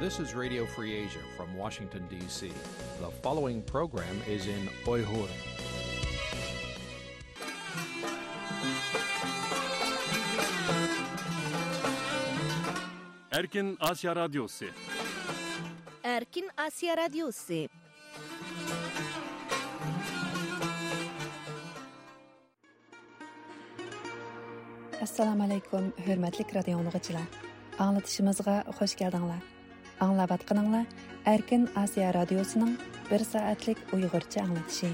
This is Radio Free Asia from Washington, D.C. The following program is in Uyghur. Erkin Asya Radyosu Erkin Asya Radyosu assalomu alaykum hurmatli radio anglag'uchilar anglatishimizga xush Аңлаватқаныңла Әркін Азия радиосының бір сағатлік ұйғырча аңлатышы.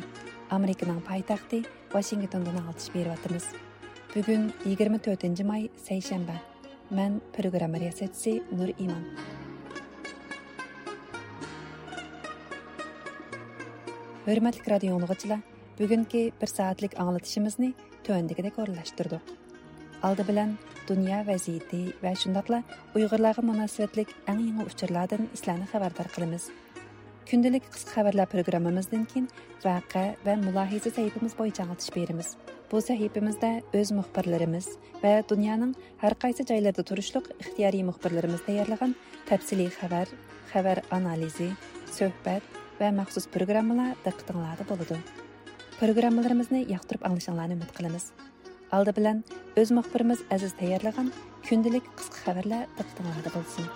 Американың пайтақты Вашингтондан алтыш беріп атымыз. Бүгін 24 май сәйшәмбі. Мән программа риясетсі Нұр Иман. Hörmətli radio dinləyicilər, bugünkü 1 saatlıq anlatışımızı tövəndikdə qorlaşdırdıq. aldı bilan dünya vəziyyəti və şundaqla Uyğurlara münasibətlik ən yeni uçurlardan sizlərni xəbərdar qılımız. Gündəlik qısqa xəbərlər proqramımızdan kin vaqe və mülahizə səhifimiz boyunca atış berimiz. Bu səhifimizdə öz müxbirlərimiz və dünyanın hər qaysı yerlərində turuşluq ixtiyari müxbirlərimiz təyərləyən təfsili xəbər, xəbər analizi, söhbət və məxsus proqramlar diqqətinizdə болады. Proqramlarımızı yaxtırıb anlaşanlarını ümid qılırıq. алды білән, өз мөхбирimiz әзіз тәйірліған күнділік қысқы қабірлі ұқтыңағыды болсын.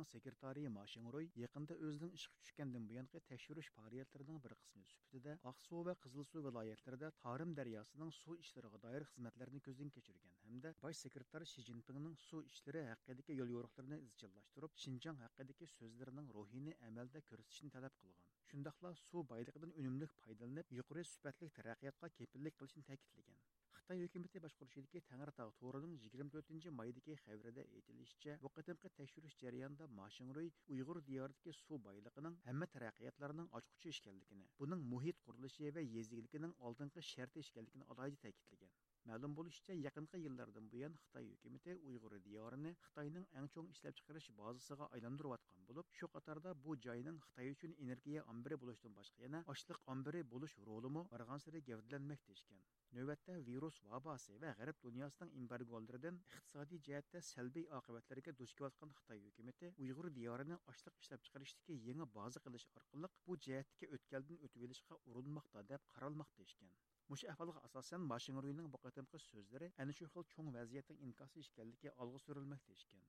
Partkomning sekretari mashinroy yaqinda o'zining ishga tushgandan buyongi tekshirish faoliyatlarining bir qismi sifatida oqsuv va qizilsuv viloyatlarida tarim daryosining suv ishlariga doir xizmatlarni ko'zdan kechirgan hamda bosh sekretar shi zinpinning suv ishlari haqidagi yo'l yo'riqlarini izchillashtirib shinjong haqidagi so'zlarining ruhini amalda ko'rsatishni talab qilgan shundoqla suv boyligidan unumli foydalanib yuqori sifatli taraqqiyotga kepillik qilishni ta'kidlagan xitoy hukumati boshqarishidagi tangritog' to'rining yigirma to'rtinchi maydagi xabarida aytilishicha bu qatimqi tekshirish jarayonida mashinroy uyg'ur diyoridagi suv boyligining hamma taraqqiyotlarining ochquchi ekanligini buning muhit qurilishi va yezigiligining oldingi sharti ekanligini alohida ta'kidlagan. Ma'lum bo'lishicha yaqinqi yillardan buyon xitoy hukumati uyg'ur diyorini xitoyning eng chong ishlab chiqarish bazasiga aylantirayotgan bo'lib shu qatorda bu joyning xitoy uchun energiya ombiri bo'lishdan boshqa yana ochliq ombiri bo'lish rolimi barg'ansiri gavdalanmoqda ekan navbatda virus vabosi va g'arb dunyosining embargolaridan iqtisodiy jihatda salbiy oqibatlarga duch kelayotgan xitoy hukumati uyg'ur diyorini ochliq ishlab chiqarishdagi yangi baza qilish orqali bu jihatga o'tkaldan o'tib olishga urinmoqda deb qaralmoqda ekan mush ahvolga asosan mashinruyning bu qatimqi so'zlari ana shu xil cho'ng vaziyatning inkosi ekanligi olg'a surilmoqda ekan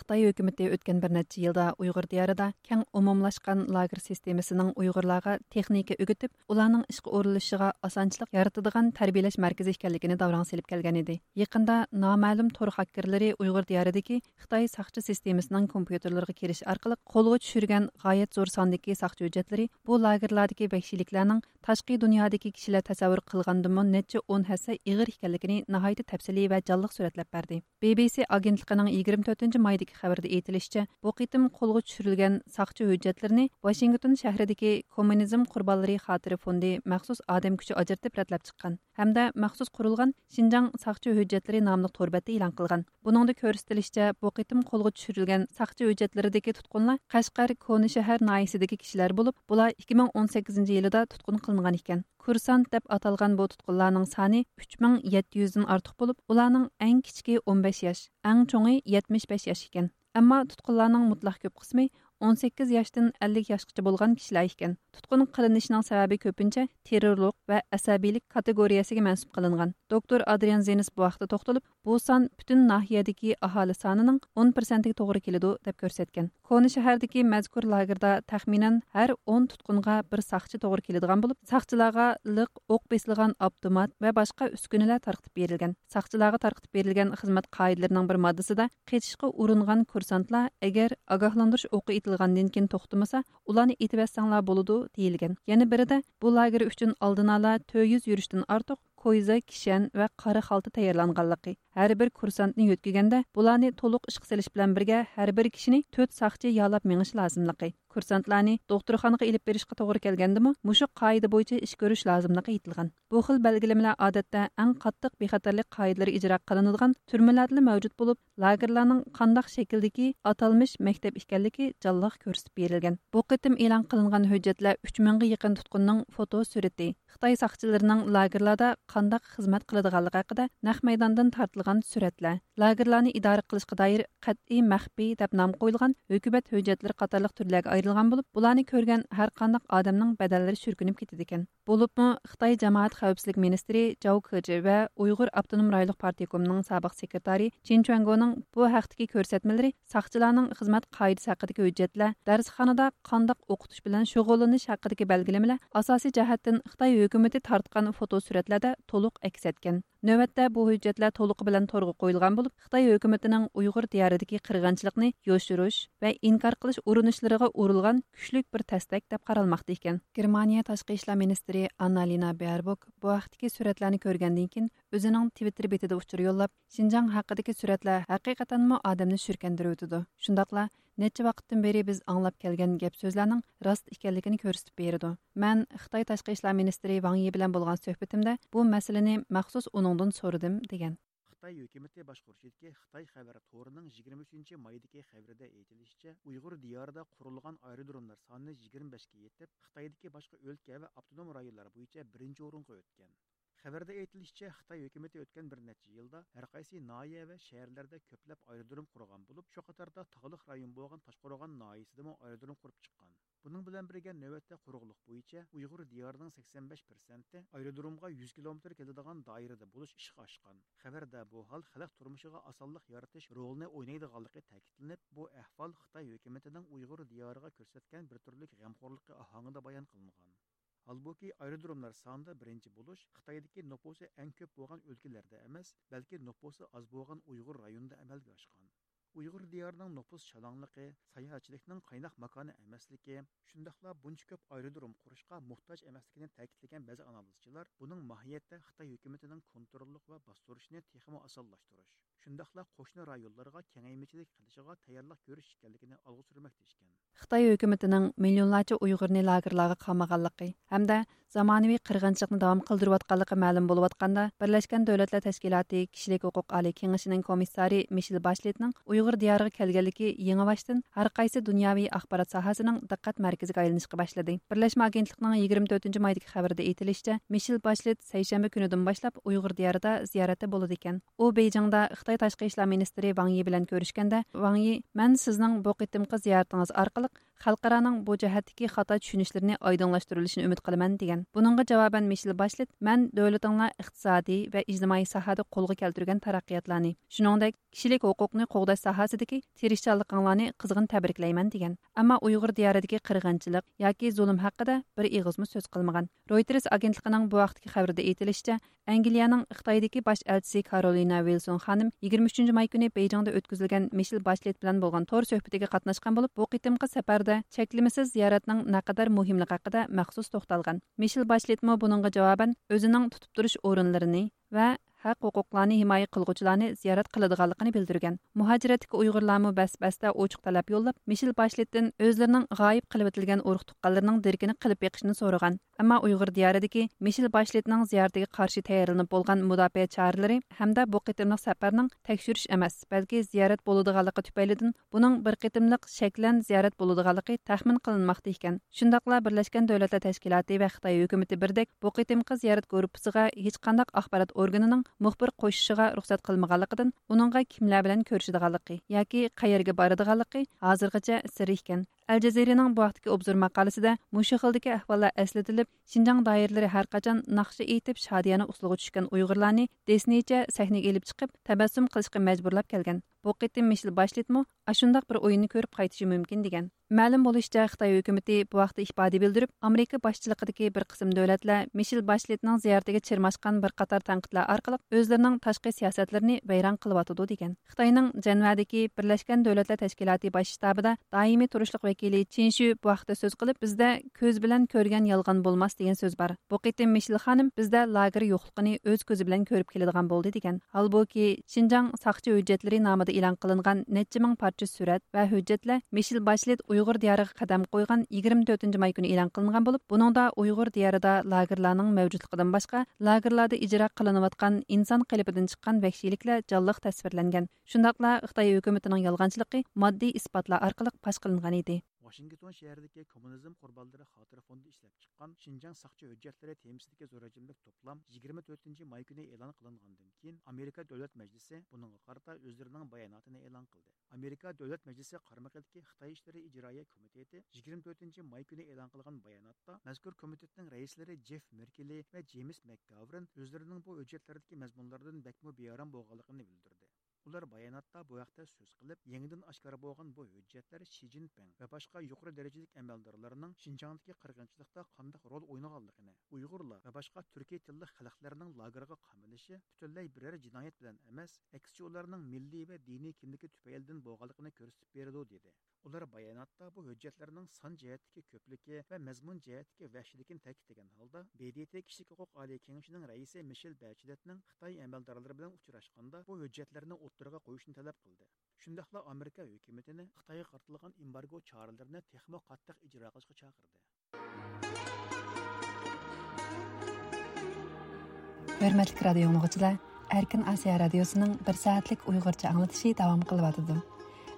xitoy hukumati o'tgan bir necha yilda uyg'ur diyorida keng umumlashgan lager sistemasining uyg'urlarga texnika o'gitib ularning ishga o'rilishiga osonchilik yaratadigan tarbiyalash markazi ekanligini davrang silib kelgan edi. Yaqinda noma'lum tor hakkerlari uyg'ur diyaridagi xitoy saqchi sistemasining kompyuterlariga kirish orqali qo'lga tushirgan g'oyat zo'r sondagi saqchi hujjatlari bu lagerlardagi vahshiyliklarning tashqi dunyodagi kishilar tasavvur qilgandimi necha o'n hassa ig'ir ekanligini nihoyatda tafsiliy va jonliq suratlab berdi. Bbc agentligining yigirma to'rtinchi mayda xabarda aytilishicha bu qitim qo'lga tushirilgan saqchi hujjatlarini vashington shahridagi kommunizm qurbonlari xotiri fondi maxsus odam kuchi ajratib ratlab chiqqan hamda maxsus qurilgan shinjang saqchi hujjatlari nomli to'rbatda e'lon qilgan. Buningda ko'rsatilishicha bu qitim qo'lga tushirilgan saqchi hujjatlaridagi tutqunlar qashqar koni shahar naisidagi kishilar bo'lib bular ikki ming o'n sakkizinchi yilida tutqun qilingan ekan. курсант деп аталған бұл тұтқынларның саны 3700-ден артық болып, оларның ең кішкі 15 жас, ең чоңы 75 жас екен. Әмма тұтқынларның мұтлақ көп қысмы 18 yaşdan 50 yaşgacha bo'lgan kishilar ekan. Tutqun qilinishining sababi ko'pincha terrorlik va asabiylik kategoriyasiga mansub qilingan. Doktor adrian zenis bu vaqtda to'xtalib bu san butun nahiyadagi aholi sonining 10 prosentiga to'g'ri keladi deb ko'rsatgan. Koni shahardagi mazkur lagerda taxminan har 10 tutqunga bir saqchi to'g'ri keladigan bo'lib saqchilarga liq o'q besilgan avtomat va boshqa uskunalar tarqitib berilgan. Saqchilarga tarqitib berilgan xizmat qoidalarining bir moddasida qechishga uringan kursantlar agar ogohlantirish o'qi etilgandan keyin to'xtamasa ularni etib bo'ladi deyilgan yana birida bu lager uchun oldin ola to'rt yuz yurishdan ortiq ko'yza kishan va qora xalta tayyorlanganligi har bir kursantni yo'tkaganda bularni to'liq selish bilan birga har bir kishini to'rt saqchi yolab minish kursantlarni doktorxonaga ilib berishga to'g'ri kelgandimi? Mushu qoida bo'yicha ish ko'rish lozimligi aytilgan. Bu xil belgilamalar odatda eng qattiq bexatarlik qoidalari ijro qilinadigan turmalarda mavjud bo'lib lagerlarning qandaq shakldagi atalmish maktab ekanligi jonliq ko'rsatib berilgan. Bu e'lon qilingan hujjatlar uch mingga yaqin tutqunning foto surati xitoy soqchilarining lagerlarda qandaq xizmat qiladiganligi haqida naq maydondan tortilgan suratlar. Lagerlarni idora qilishga doir qat'iy maxfiy deb nom qo'yilgan hukumat hujjatlari qatorliq turlarga айтылған болып, бұланы көрген һәр қандық адамның бәдәлләре сүркініп кетеді екен. Болыпмы Xitoy Jamaat xavfsizlik ministri Zhao Keji va Uyg'ur Abdunum rayonlik partiyasining sobiq sekretari Chen Chuangoning bu haqdagi ko'rsatmalari saqchilarning xizmat qoidasi haqidagi hujjatlar, darsxonada qandoq o'qitish bilan shug'ullanish haqidagi belgilamalar asosiy jihatdan Xitoy hukumati tartgan fotosuratlarda to'liq aks etgan. Növətdə bu hüccətlər toluqu bilan torğı qoyulğan olub, Xitay hökumətinin Uyğur diyarındakı qırğınçılığını yoşuruş və inkar qilish urunuşlarına urulğan küçlük bir təsdik deyə qaralmaqda ekan. Germaniya Təşqi İşlər ministri annalina berbok bu vaqtdagi suratlarni ko'rgandan keyin o'zining twitter betida uchur yo'llab shinjang haqidagi suratlar haqiqatanmi odamni shurkandirib shundoqla necha vaqtdan beri biz anglab kelgan gap so'zlarning rost ekanligini ko'rsatib berdi man xitoy tashqi ishlar ministri vang yi bilan bo'lgan suhbatimda bu masalani maxsus uningdan so'radim degan. Xitoy hukumati boshqurishidagi xitoy xabar to'rining yigirma uchinchi maydagi xabarida aytilishicha uyg'ur diyorida qurilgan aerodromlar soni yigirma beshga yetib xitoydagi boshqa o'lka va avtonom rayonlar bo'yicha birinchi o'ringa o'tgan xabarda aytilishicha xitoy hukumati o'tgan bir necha yilda har qaysi noya va shaharlarda ko'plab aerodrom qurgan bo'lib shu qatorda tog'liq rayon bo'lgan toshqo'rg'on noyisidami aerodrom qurib chiqqan buning bilan birga navbatda quruqliq bo'yicha uyg'ur diyorining sakson besh persenti aerodromga yuz kilometr keladigan doirada bo'lish ishga oshgan xabarda bu hol xalq turmushiga osonlik yaratish rolini o'ynaydiganligi ta'kidlanib bu ahvol xitoy hukumatining uyg'ur diyoriga ko'rsatgan bir turlik g'amxo'rligi ohangida bayon qilingan Halbuki aerodromlar sonida birinchi bo'lish Xitoydagi nupusi eng ko'p bo'lgan o'lkalarda emas, balki nupusi oz bo'lgan Uyg'ur rayonida amalga oshgan. Uyg'ur diyorining nupus shalonligi, sayohatchilikning qaynoq makoni emasligi, shundoqla buncha ko'p aerodrom qurishga muhtoj emasligini ta'kidlagan ba'zi analizchilar buning mohiyatda Xitoy hukumatining kontrollik va bostirishni texmo osonlashtirish, shundoqla qo'shni rayonlarga kengaymichilik qilishiga tayyorlik ko'rish ekanligini olg'a surmoqda ekan. xitoy hukumatining millionlarcha uyg'urni lagerlarga qamaganligi hamda zamonaviy qirg'inchilikni davom qildirayotganligi ma'lum bo'layotganda birlashgan davlatlar tashkiloti kishilik huquq oliy kengashining komissari mishel bashletning uyg'ur diyoriga kelganligi yangi boshdan har qaysi dunyoviy axborot sohasining diqqat markaziga aylanishga boshladi birlashma agentlikning yigirma to'rtinchi maydagi xabarida aytilishicha mishel bashlet sayshanba kunidan boshlab uyg'ur diyorida ziyoratda bo'ladi ekan u bejingda xitoy Xitoy Ташқы ishlar ministri Ван Йи белән күрешкәндә, Ван Йи, "Мен сезнең xalqaroning bu jihatdagi xato tushunishlarini oydinlashtirilishini umid qilaman degan buningga javoban mishil bashlet man davlatinglar iqtisodiy va ijtimoiy sohada qo'lga keltirgan taraqqiyotlarni shuningdek kishilik huquqni qo'g'dash sohasidagi tirishchanliginglarni qizg'in tabriklayman degan ammo uyg'ur diyoridagi qirg'inchilik yoki zulm haqida bir ig'izmi so'z qilmagan reuters agentligining bu vaqtdagi xabarida aytilishicha angliyaning xitoydagi bosh elchisi karolina vilson xonim yigirma uchinchi may kuni bejingda o'tkazilgan mishil bashlet bilan bo'lgan to'r suhbatiga qatnashgan bo'lib bu qitimqi safarda ئوتتۇرىدا چەكلىمىسىز زىيارەتنىڭ نەقەدەر مۇھىملىقى ھەققىدە مەخسۇس توختالغان. مىشېل باشلىتمۇ بۇنىڭغا جاۋابەن ئۆزىنىڭ تۇتۇپ تۇرۇش ئورۇنلىرىنى ۋە haq huquqlarni himoya qilguvchilarni ziyorat qiladiganligini bildirgan muhajiratiki uyg'urlarmi bas basda ochiq talab yo'llab mishel bashlitdin o'zlarining g'oyib qilib o'tilgan urug' tuqqanlarining dirkini qilib beqishni so'ragan Әмма Уйғыр диярыдагы Мишел Башлетның зиярәтенә каршы тәйярланып булган мудафиә чаралары һәм дә бу кытымлык сапарның тәкъшүриш эмас, бәлки зиярәт булыдыганлыгы түпәйледән буның бер кытымлык шәклән зиярәт булыдыганлыгы тәхмин кылынмакта икән. Шундыйлар Берләшкән Дәүләтләр Тәшкилаты ва Хитаи хөкүмәте бердәк бу кытымкы зиярәт группасыга һеч кандай ахбарат органының мөхбир кошышыга рөхсәт кылмаганлыгыдан уныңга кимләр белән күрешидеганлыгы яки каерге барыдыганлыгы хәзергечә сер икән al jaziraning bu vaqtdagi obzor maqolasida mushu xildagi ahvollar eslatilib shinjang doiralari har qachon naqsha etib shodiyana usulga tushgan uyg'urlarni desnicha sahnaga ilib chiqib tabassum qilishga majburlab kelgan bu qitim mishil bashletmi ashundoq bir o'yinni ko'rib qaytishi mumkin degan. Ma'lum bo'lishicha xitoy hukumati bu vaqtda ifoda bildirib amerika boshchiligidagi bir qism davlatlar mishil bashletning ziyoratiga chirmashgan bir qator tanqidlar orqali o'zlarining tashqi siyosatlarini vayron qilyotidi degan. Xitoyning janvadagi birlashgan davlatlar tashkiloti bosh shtabida doimiy turishliq vakili chinshu bu vaqtda so'z qilib bizda ko'z bilan ko'rgan yolg'on bo'lmas degan so'z bor. Bu qitim mishil xonim bizda lager yo'qligini o'z ko'zi bilan ko'rib keladigan bo'ldi degan. Holbuki shinjang saqchi hujjatlari nomida e'lon qilingan necha ming parcha surat va hujjatlar mishil bashlet uyg'ur diyoriga qadam qo'ygan yigirma to'rtinchi may kuni e'lon qilingan bo'lib buningda uyg'ur diyorida lagerlarning mavjudligidan boshqa lagerlarda ijro qilinayotgan inson qalibidan chiqqan vahshiyliklar jonliq tasvirlangan shundoqla xitoy hukumatining yolg'onchiligi moddiy isbotlar orqali fosh qilingan edi Washington şəhərindəki kommunizm qurbanları xatirə fondu işləb çıxan Şinjan saxçı hüccətləri temisindəki zorajimlik həcmlik toplam 24 may günü elan qılınğandan keyin Amerika Dövlət Məclisi bununla qarta özlərinin bəyanatını elan qıldı. Amerika Dövlət Məclisi qarmaqlıdakı Xitay İşləri İcraiyyə Komiteti 24 may günü elan qılğan bəyanatda məzkur komitetin rəisləri Jeff Merkley və James McGovern özlərinin bu hüccətlərdəki məzmunlardan bəkmə biyaran bolğanlığını bildirdi. Ular bayonotda bu haqda so'z qilib, yangidan oshkora bo'lgan bu hujjatlar Shi Jinping va boshqa yuqori darajalik amaldorlarning Xinjiangdagi qirg'inchilikda qanday rol o'ynaganligini, Uyg'urlar va boshqa turkiy tilli xalqlarning lagerga qamilishi butunlay biror jinoyat bilan emas, aksicha ularning milliy va diniy kimligi tufaylidan bo'lganligini ko'rsatib beradi dedi. Ular bayonotda bu hujjatlarning son jihatdagi ko'pligi va mazmun jihatdagi vahshiyligini ta'kidlagan holda BDT kishilik huquq oliy kengashining raisi Mishel Bacheletning Xitoy amaldorlari bilan uchrashganda bu hujjatlarni o'ttirg'a qo'yishni talab qildi. Shundaqla Amerika hukumatini Xitoyga qartilgan embargo choralarini texmo qattiq ijro qilishga chaqirdi. Hörmətli radio dinləyicilər, Erkin Asiya radiosunun 1 saatlik Uyğurca anlatışı davam qılıb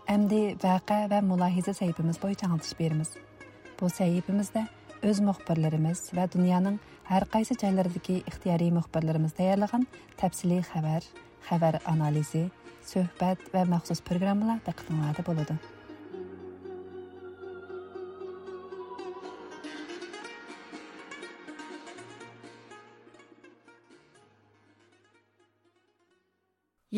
Əmdi vəqə və mülahizə səhifəmiz boyunca anlatış verimiz. Bu səhifəmizdə öz müxbirlərimiz və dünyanın hər qaysı cəhərlərindəki ixtiyari müxbirlərimiz təyərləyən təfsili xəbər, xəbər analizi, söhbət və məxsus proqramlar təqdimlarda buludu.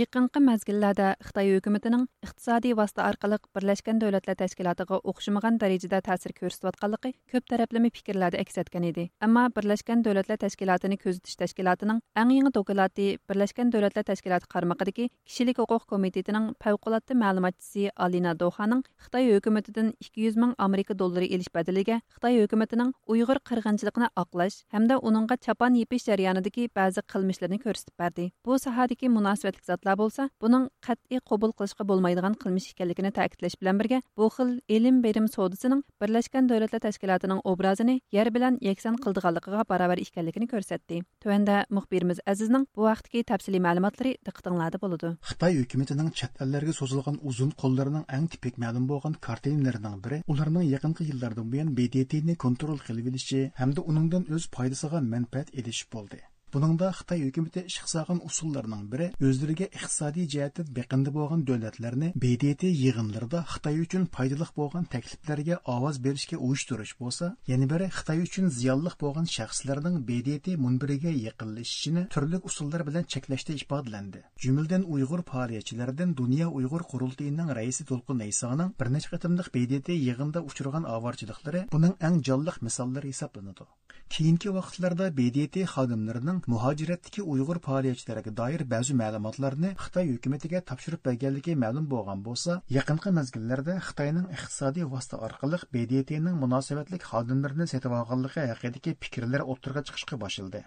Yaqinqi mazgillarda Xitoy hukumatining iqtisodiy vosita orqali Birlashgan Davlatlar Tashkilotiga o'xshamagan darajada ta'sir ko'rsatayotganligi ko'p taraflama fikrlarda aks etgan edi. Ammo Birlashgan Davlatlar Tashkilotini kuzatish tashkilotining eng yangi doklati Birlashgan Davlatlar Tashkiloti qarmog'idagi Kishilik huquq komitetining favqulodda ma'lumotchisi Alina Dohaning Xitoy hukumatidan 200 ming Amerika dollari elish badaliga Xitoy hukumatining Uyg'ur qirg'inchiligini oqlash hamda uningga chapan yepish jarayonidagi ba'zi qilmishlarni ko'rsatib berdi. Bu sohadagi munosabatli tafsilotlar bo'lsa buning qat'iy qabul qilishga bo'lmaydigan qilmish ekanligini ta'kidlash bilan birga bu xil ilm berim sodisining birlashgan davlatlar tashkilotining obrazini yer bilan yakson qildiganligiga barobar ekanligini ko'rsatdi. Tuanda muxbirimiz azizning bu vaqtdagi tafsiliy ma'lumotlari diqqatinglarda bo'ladi. Xitoy hukumatining chet ellarga so'zilgan uzun qo'llarining eng tipik ma'lum bo'lgan kartinlarining biri ularning yaqinqi yillardan buyon bdtni kontrol qilib olishi hamda uningdan o'z foydasiga manfaat ilish bo'ldi. Buningda Xitoy hökuməti ish usullarının biri özlərinə iqtisadi cəhətdən beqindi bolğan dövlətlərini BDT yığınlarında Xitoy üçün faydalı bolğan təkliflərə avaz verişə uyuşturuş bo'lsa, yəni biri Xitoy üçün ziyonli bolğan shaxslarning BDT münbirigə yaqinlashishini türlü usullar bilan cheklashda ifadələndi. Jumladan Uyğur fəaliyyətçilərindən Dünya Uyğur qurultayının rəisi To'lqin Aysoning bir neçə qatımlıq BDT yığında uçurğan avarçılıqları bunun ən canlıq misalları hesablanıdı. Keyingi vaqtlarda BDT xodimlarining muhojiratdagi Uyg'ur faoliyatchilariga doir ba'zi ma'lumotlarni Xitoy hukumatiga topshirib berganligi ma'lum bo'lgan bo'lsa, yaqinqi mezgillarda Xitoyning iqtisodiy vosita orqali BDTning munosabatli xodimlarini sotib olganligi haqidagi fikrlar o'ttirga chiqishga boshildi.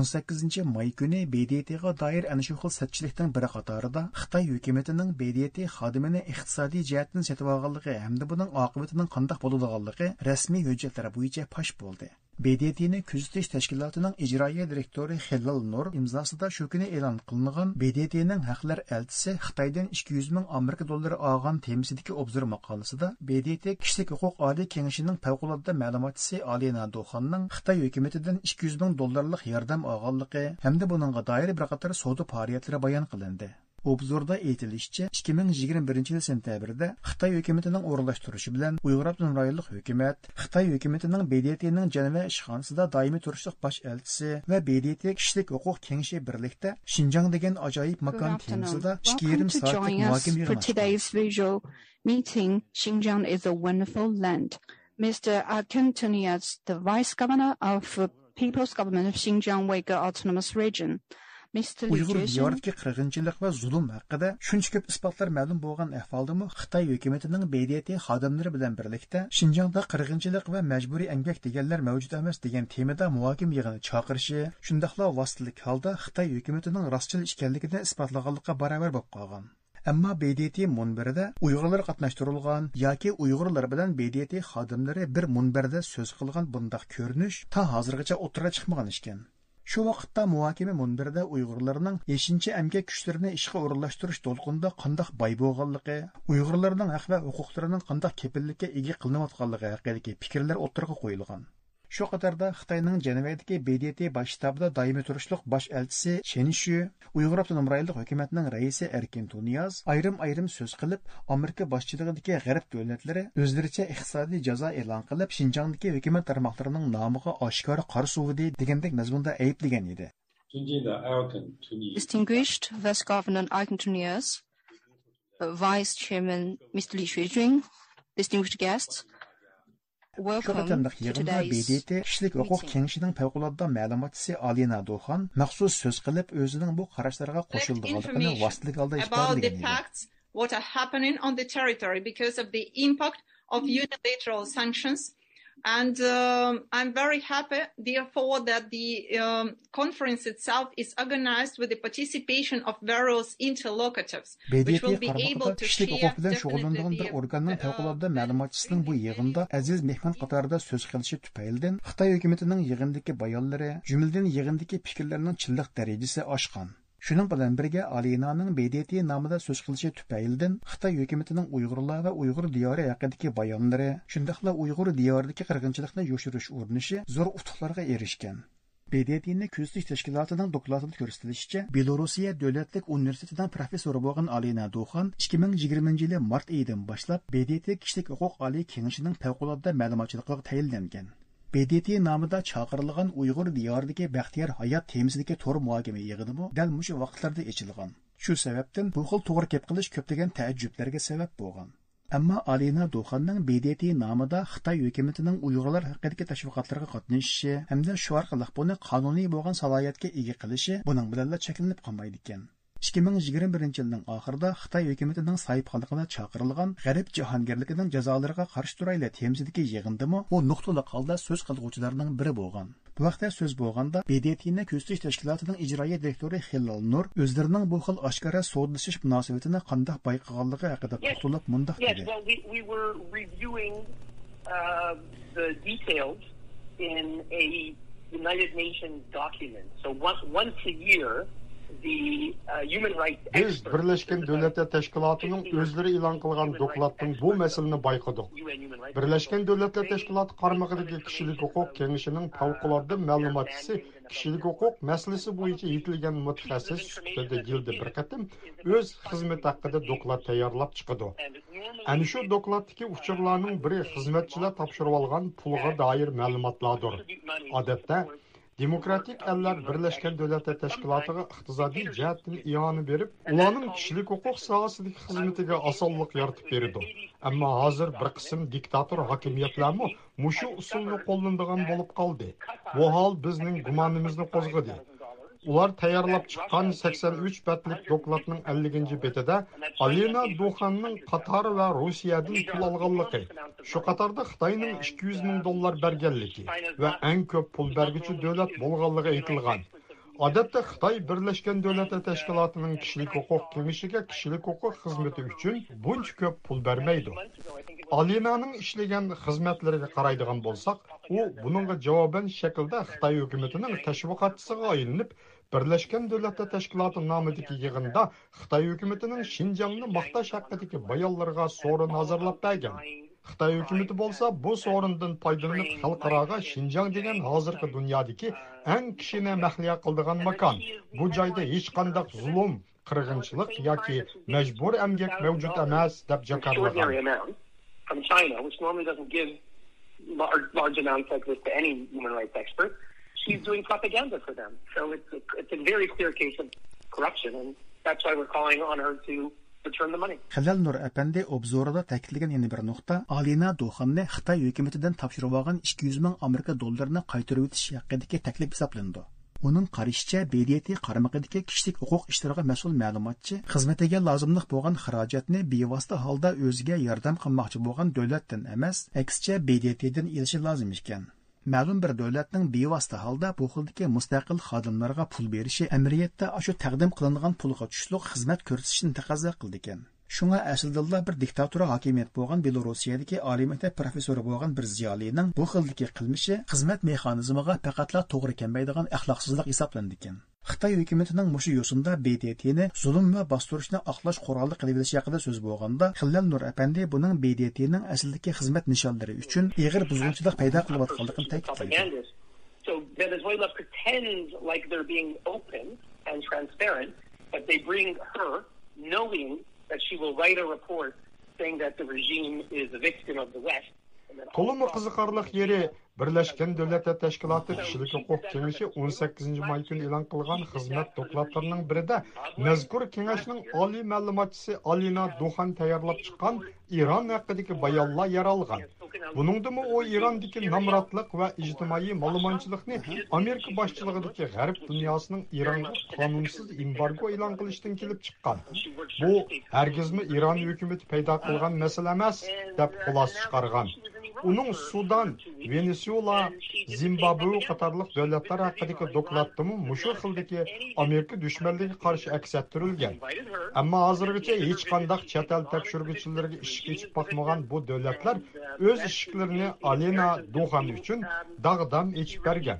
18 may kuni BDTga doir ana shu xil satchilikning biri qatorida Xitoy hukumatining BDT xodimini iqtisodiy jihatdan sotib olganligi hamda buning oqibatining qanday bo'ladiganligi rasmiy hujjatlar bo'yicha fosh bo'ldi. BDTni kuzatish tashkilotining ijroiya direktori Xellal Nur imzosida shu kuni e'lon qilingan BDTning haqlar elchisi Xitoydan 200 ming Amerika dollari olgan temisidagi obzor maqolasida BDT kishilik huquq oliy kengashining favqulodda ma'lumotchisi Alina Doxonning Xitoy hukumatidan 200 ming dollarlik yordam olganligi hamda buningga doir bir qator savdo faoliyatlari bayon qilindi. Обзорда әйтілішчә, 2021 ming yigirma birinchi yil sentyabrda xitoy hukumatining автоном районлык хөкүмәт, Хытай хөкүмәтенең БДТнең Женева ишханасында даими турышлык баш элчисе ва БДТ va хукук kishilik huquq kengashi birlikda аҗаип макан ajoyib 2,5 саатлык мөхәкәмә йөрмәсе. Mr. The Vice Governor of People's Government of Xinjiang Uyghur Autonomous Region, uyg'ur ziyoratga qirg'inchilik va zulm haqida shuncha ko'p isbotlar ma'lum bo'lgan ahvoldami xitoy hukumatining bdt xodimlari bilan birlikda shinjongda qirg'inchilik va majburiy emgak deganlar mavjud emas degan temada muhokim yig'ini chaqirishi shundoqla vositalik holda xitoy hukumatining rostchil ekanligini isbotlaganlikqa barobar bo'lib qolgan Ammo BDT munbirida Uyg'urlar qatnashtirilgan yoki Uyg'urlar bilan BDT xodimlari bir munbarda so'z qilgan bundaq ko'rinish ta hozirgacha o'tira chiqmagan ekan. Shu vaqtda muhokama munbirida Uyg'urlarning 5 amgak kuchlarini ishga o'rinlashtirish to'lqinida qandoq boy bo'lganligi, Uyg'urlarning haq va huquqlarining qandoq kepillikka ega qilinayotganligi haqidagi fikrlar. Shu qatorda Xitoyning Jenevadagi BDT bosh shtabida doimiy turishliq bosh elchisi Shen Shu, Uyg'ur avtonom rayonlik hukumatining raisi Erkin Tuniyaz ayrim-ayrim so'z qilib, Amerika boshchiligidagi g'arb davlatlari o'zlaricha iqtisodiy jazo e'lon qilib, Shinjongdagi hukumat tarmoqlarining nomiga oshkora qor suvidi degandek mazmunda ayblagan edi. Distinguished Vice Governor Erkin Tunias, Vice Chairman Mr. Li Shuijun, distinguished guests, Welcome йығында БДТ кішілік ұқық кеңшінің пәуқұладда мәліматысы Алина Долхан мақсус сөз қылып өзінің бұл қараштарға қошылдығалықыны вастылық алда ішпарлығын What are – And um, I'm very happy, therefore, that the um, conference itself is organized with the participation of various interlocutors, which will be able to share definitely şoğulundan bir organın uh, təqulabda məlumatçısının bu yığında əziz mehman qatarda söz qilishi tüpəyildən Xitay hökumətinin yığındakı bayanları, cümlədən yığındakı fikirlərinin çilliq dərəcəsi aşqan. Шуның белән бергә Алинаның BDT намында сүз кылышы түпәйлдән Хытай хөкүмәтенең уйгырлар ва уйгыр дияры хакындагы баянлары, шундыйлар уйгыр диярдагы кыргынчылыкны yoshirish зур zo'r utuqlarga erishgan. BDTni күзлек тәшкилатының докладында күрсәтелишчә, Белоруссия дәүләтлек университетының профессоры булган Алина Духан 2020 елы март айыдан башлап BDT кишлек хукук али кеңешенең фәвкулатта мәгълүматчылыгы тәйинләнгән. BDT nomida chaqirilgan Uyg'ur diyoridagi baxtiyor hayot temisidagi to'r muhokama yig'inimi dal mushu vaqtlarda ochilgan. Shu sababdan bu xil to'g'ri gap qilish ko'plagan taajjublarga sabab bo'lgan. Ammo Alina Do'xanning BDT nomida Xitoy hukumatining Uyg'urlar haqidagi tashviqotlarga qatnashishi hamda shu orqali buni qonuniy bo'lgan salohiyatga ega qilishi buning bilan cheklanib qolmaydi ekan. 2021 yilning oxirida Xitoy hukumatining sahibxonligida chaqirilgan g'arb jahongirligining jazolariga qarshi turayli temsidagi yig'indimi u nuqtali holda so'z qilguvchilarning biri bo'lgan. Bu vaqtda so'z bo'lganda BDTni ko'zitish tashkilotining ijroiya direktori Hilal Nur o'zlarining bu xil oshkora sodlashish munosabatini qanday bayqaganligi haqida to'xtalib mundaq dedi. Uh, United Nations document. So once, once a year, Biz Birleşken Devletler Teşkilatı'nın özleri ilan kılgan dokladın bu meselini bayqıdık. Birleşken Devletler Teşkilatı qarmağıdaki kişilik hukuk kengişinin favqulodda ma'lumotchisi kishilik huquq masalasi bo'yicha yetilgan mutaxassis sifatida yilda bir qatim o'z xizmati haqida doklad tayyorlab chiqadi ana shu dokladdagi uchurlarning biri xizmatchilar topshirib olgan pulga doir ma'lumotlardir odatda demokratik eller birlashgan davlatlar tashkilotiga iqtisodiy jihatdan ioni berib ularning kishilik huquq sohasidagi xizmatiga osonlik yaratib berdi ammo hozir bir qism diktator hokimiyatlarmi mushu usulni qo'llanadigan bo'lib qoldi bu hol bizning gumonimizni qo'zg'adi ular tayyorlab chiqqan 83 betlik dokladning 50 betida alina duxanning qatar va rossiyadan pul olganligi shu qatorda xitoyning 200 ming dollar berganligi va eng ko'p pul berguchi davlat bo'lganligi aytilgan. Odatda xitoy birlashgan davlatlar tashkilotining kishilik huquq kengashiga kishilik huquq xizmati uchun buncha ko'p pul bermaydi. Alinaning ishlagan xizmatlariga qaraydigan bo'lsak u buningga javoban shaklda xitoy hukumatining tashviqotchisiga aylanib Birleşken Devletler Teşkilatı namıdaki yığında Xitay hükümetinin Şincan'ını maqtaş hakkıdaki bayanlarına sorun hazırlap bergen. Xitay hükümeti bolsa bu sorundan faydalanıp halkaraga Şinjan degen hazırkı dünyadaki en kişine mehliya kıldığan makan. Bu cayda hiç kandak zulüm, qirg'inchilik yoki majbur emgak mavjud emas deb expert, From she's doing propaganda for them. So it's a, it's a very clear case of corruption, and that's why we're calling on her to return Нур әпәнде обзорыда Nur яңа бер ta'kidlagan Алина bir Хытай хөкүмәтеннән тапшырып алган 200 мең Америка долларын кайтарып o'tish haqidagi тәклиф hisoblandi. Оның qarashicha BDT qaramog'idagi кишлек хукук ishlariga mas'ul мәгълүматчы xizmatiga лазымлык булган xarajatni бевасты халда өзгә ярдәм кылмакчы булган дәүләттән эмас, әксчә BDTdan olishi лазым икән. Ma'lum bir davlatning bevosita holda bu xildagi mustaqil xodimlarga pul berishi amiriyatda shu taqdim qilingan pulga tushliq xizmat ko'rsatishni taqozo qildi ekan. Шуңа әсілділла bir diktatura hokimiyat bo'lgan Белоруссиядagi oliy maktab professori bo'lgan bir ziyolining bu xildagi qilmishi xizmat mexanizmiga faqatla to'g'ri kelmaydigan axloqsizlik hisoblandi ekan. Xitoy hukumatining mushu yo'sinda BDTni zulm va bostirishni oqlash quroli qilib haqida so'z bo'lganda, Xillal Nur apandi buning BDTning aslidagi xizmat nishonlari uchun ig'ir buzg'unchilik paydo qilayotganligini ta'kidladi. So Venezuela pretends like they're being open and transparent, but they bring her knowing she will write a report saying that the regime is a victim of the West. Толымы қызықарлық ері Бірләшкен Дөләті Тәшкілаты кішілік құқық кеңесі 18 май күн елан қылған қызмет доклаттарының бірінде мәзкур кеңесінің али мәліматшысы Алина Духан таярлап шыққан Иран хақыдагы баянлар яралған. Бұныңдымы о Ирандекі намратлық вә ижтимаи малыманчылықны Америка башчылығыдекі ғәріп дүниясының Иранға қанымсыз имбарго илан қылыштың келіп шыққан. Бұл әргізмі Иран үкіметі пайда қылған мәселе емес деп қолас шығарған. Uning Sudan, venesuela zimbabve qatorliq davlatlar haqidagi dokladimi mushu xildagi Amerika dushmanligiga qarshi aks ettirilgan. Ammo hozirgacha hech qanday chet el tekshiruvchilariga ish kechib boqmagan bu davlatlar o'z ishiklarini Alena Duhan uchun dag'dam echib bergan.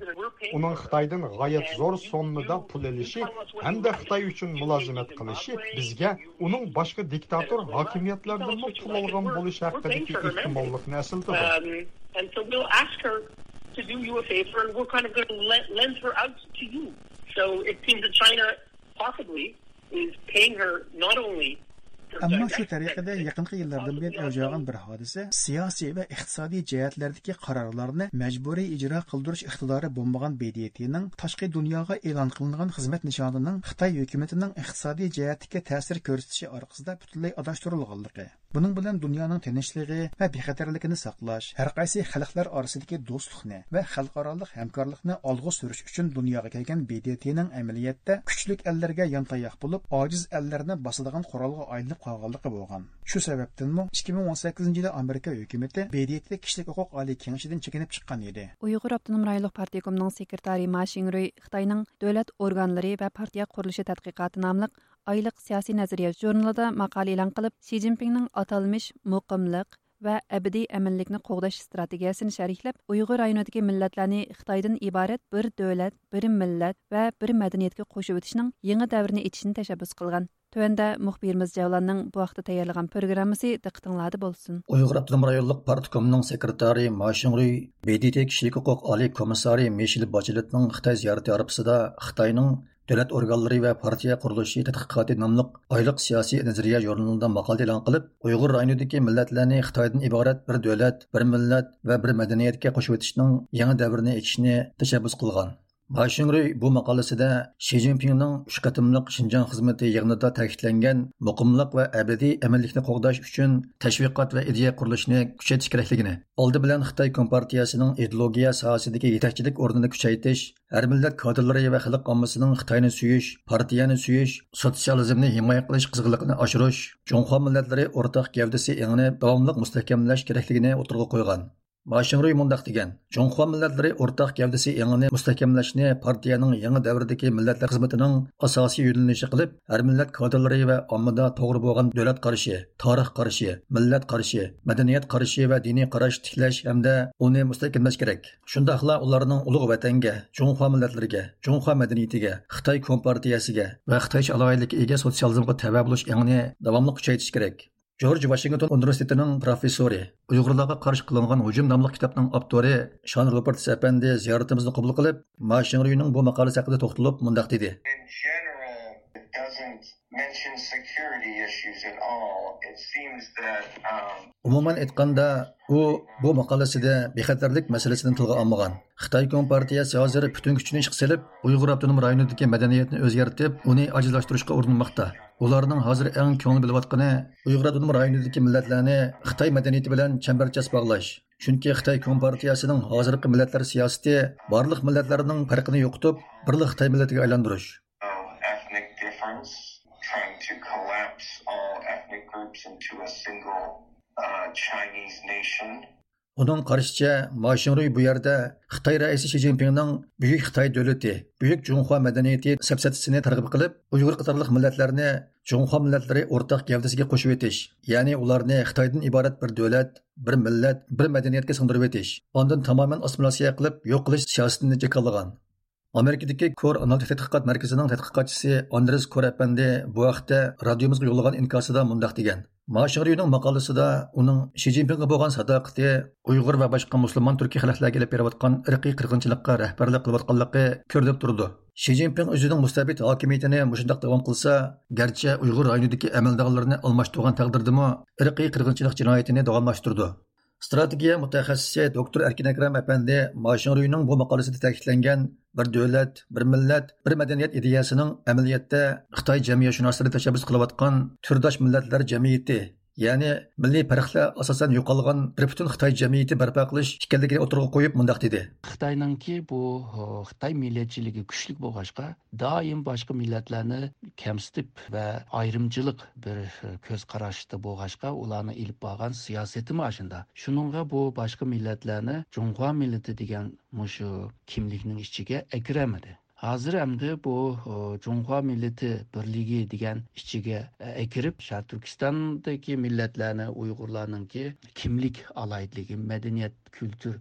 Uning Xitoydan g'oyat zo'r sommada pul olishi hamda Xitoy uchun mulozimat qilishi bizga uning boshqa diktator hokimiyatlardan pul olgan bo'lishi haqidagi ehtimollikni eslatadi. Um, and so we'll ask her to do you a favor, and we're kind of going to lend her out to you. So it seems that China possibly is paying her not only Ammo shu tariqada yaqinqi yillardan buyon avj bir hodisa siyosiy va iqtisodiy jihatlardagi qarorlarni majburiy ijro qildirish iqtidori bo'lmagan BDTning tashqi dunyoga e'lon qilingan xizmat nishonining Xitoy hukumatining iqtisodiy jihatga ta'sir ko'rsatishi orqasida butunlay adashtirilganligi. Buning bilan dunyoning tinchligi va bexatarligini saqlash, har qaysi xalqlar orasidagi do'stlikni va xalqaro hamkorlikni olg'a surish uchun dunyoga kelgan BDTning amaliyotda kuchli ellarga yontayoq bo'lib, ojiz ellarni bosadigan qurolga aylanib qolganligi bo'lgan. Shu sababdanmi 2018 yili Amerika hukumati BDT kishilik huquq oliy kengashidan chekinib chiqqan edi. Uyg'ur avtonom rayonlik partiyasining sekretari Ma Xingrui Xitoyning davlat organlari va partiya qurilishi tadqiqoti nomli oylik siyosiy nazariya jurnalida maqola e'lon qilib, Si Jinpingning atalmish muqimliq va abadiy aminlikni qo'g'dash strategiyasini sharhlab, Uyg'ur rayonidagi millatlarni Xitoydan iborat bir davlat, bir millat va bir madaniyatga qo'shib o'tishning yangi davrini ichishni tashabbus qilgan. Төвәндә мөхбирimiz Җавланның бу вакытта тәйярлыган программасы диqqәтеңләрдә булсын. Уйгыр автоном районлык парткомның секретары Машингри БДТ кишилек хукук али комиссары Бачилетның Хытай зияраты арбасында Хытайның davlat organlari va partiya qurilishi tadqiqoti nomli oyliq siyosiy nazariya jurnalida maqola e'lon qilib uyg'ur rayonidagi millatlarni xitoydan iborat bir davlat bir millat va bir madaniyatga qo'shib o'tishning yangi davrini ichishni tashabbus qilgan Başingri bu maqolasida Xi Jinpingning uch qatimliq Xinjiang xizmati yig'inida ta'kidlangan muqimliq va abadiy amallikni qo'g'dash uchun tashviqot va ideya qurilishini kuchaytirish kerakligini, oldi bilan Xitoy Kompartiyasining ideologiya sohasidagi yetakchilik o'rnini kuchaytirish, har millat kadrlari va xalq ommasining Xitoyni suyish, partiyani suyish, sotsializmni himoya qilish qizg'inligini oshirish, Junxo millatlari o'rtaq gavdasi engini davomli mustahkamlash kerakligini o'tirg'a qo'ygan. Машинрой мұндақ деген, Жоңхуа милләтләре ортақ гәүдәсе яңаны мустahkamlashni partiyaning yangi davrdagi millatlar xizmatining asosiy yo'nalishi qilib, har millat kadrlari va ommada to'g'ri bo'lgan davlat qarashi, tarix qarashi, millat qarashi, madaniyat qarashi va diniy qarash tiklash hamda uni mustahkamlash kerak. Shundaqla ularning ulug' vatanga, Жоңхуа millatlariga, Жоңхуа madaniyatiga, Xitoy kompartiyasiga va Xitoy aloyiligiga ega sotsializmga булыш bo'lish yangini davomli kuchaytirish Джордж Вашингтон университетінің профессоры, ұйғырларға қаршы қылынған ұжым намлық кітаптың авторы Шан Робертс Сәпенде зияратымызды құбыл қылып, Машин Рюйнің бұл мақаласы ақыда тоқтылып, мұндақ деді. Umuman aytganda, u bu maqolasida bexatarlik masalasini tilga olmagan. Xitoy Kompartiyasi hozir butun kuchini ishga Uyg'ur avtonom rayonidagi madaniyatni o'zgartirib, uni ajizlashtirishga urinmoqda ularning hozir eng ko'ngil bilayotgani uyg'ur avtonom rayonidagi millatlarni xitoy madaniyati bilan chambarchas bog'lash chunki xitoy kompartiyasining hozirgi millatlar siyosati barliq millatlarning farqini yo'qotib birlik xitoy millatiga aylantirish Onun qarashicha, Maşinruy bu yerda Xitoy raisi Xi Jinpingning buyuk Xitoy davlati, buyuk Junxo madaniyati safsatisini targ'ib qilib, Uyg'ur qatorliq millatlarni Junxo millatlari o'rtaq gavdasiga qo'shib etish, ya'ni ularni Xitoydan iborat bir davlat, bir millat, bir madaniyatga singdirib etish, ondan tamoman assimilyatsiya qilib yo'q qilish siyosatini jekalagan. Америкадагы Кор аналитик тадқиқат марказының тадқиқатчысы Андрес Кор әпәнде бу вакытта радиомызга юллаган инкасыда мондак дигән. Машырыйның мақаласында уның Ши Цзиньпинга булган садақаты уйгыр ва башка мусламан төрки халыкларга элеп берип аткан ирқи кыргынчылыкка рәһбәрлек турды. Мустабит дәвам. Strategiya mutaxassisi doktor Erkin Akram apandi Mashinruyning bu maqolasida ta'kidlangan bir davlat, bir millat, bir madaniyat ideyasining amaliyotda Xitoy jamiyatshunoslari tashabbus qilayotgan turdosh millatlar jamiyati ya'ni milliy farqlar asosan yo'qolgan bir butun xitoy jamiyati barpo qilish ekanligini o'tirg'a qo'yib mundoq dedi. Xitoyninki bu xitoy millatchiligi kuchli bo'lg'achqa doim boshqa millatlarni kamsitib va ayrimchilik bir e, ko'z qarashda bo'lg'achqa ularni ilib borgan siyosati mana shuninga bu boshqa millatlarni jung'o millati degan mushu kimlikning ichiga akramadi. Hozir hamda bu junxo millati birligi degan ichiga e, e kirib sharq turkistondagi millatlarni uyg'urlarninki kimlik alayidligi madaniyat kultur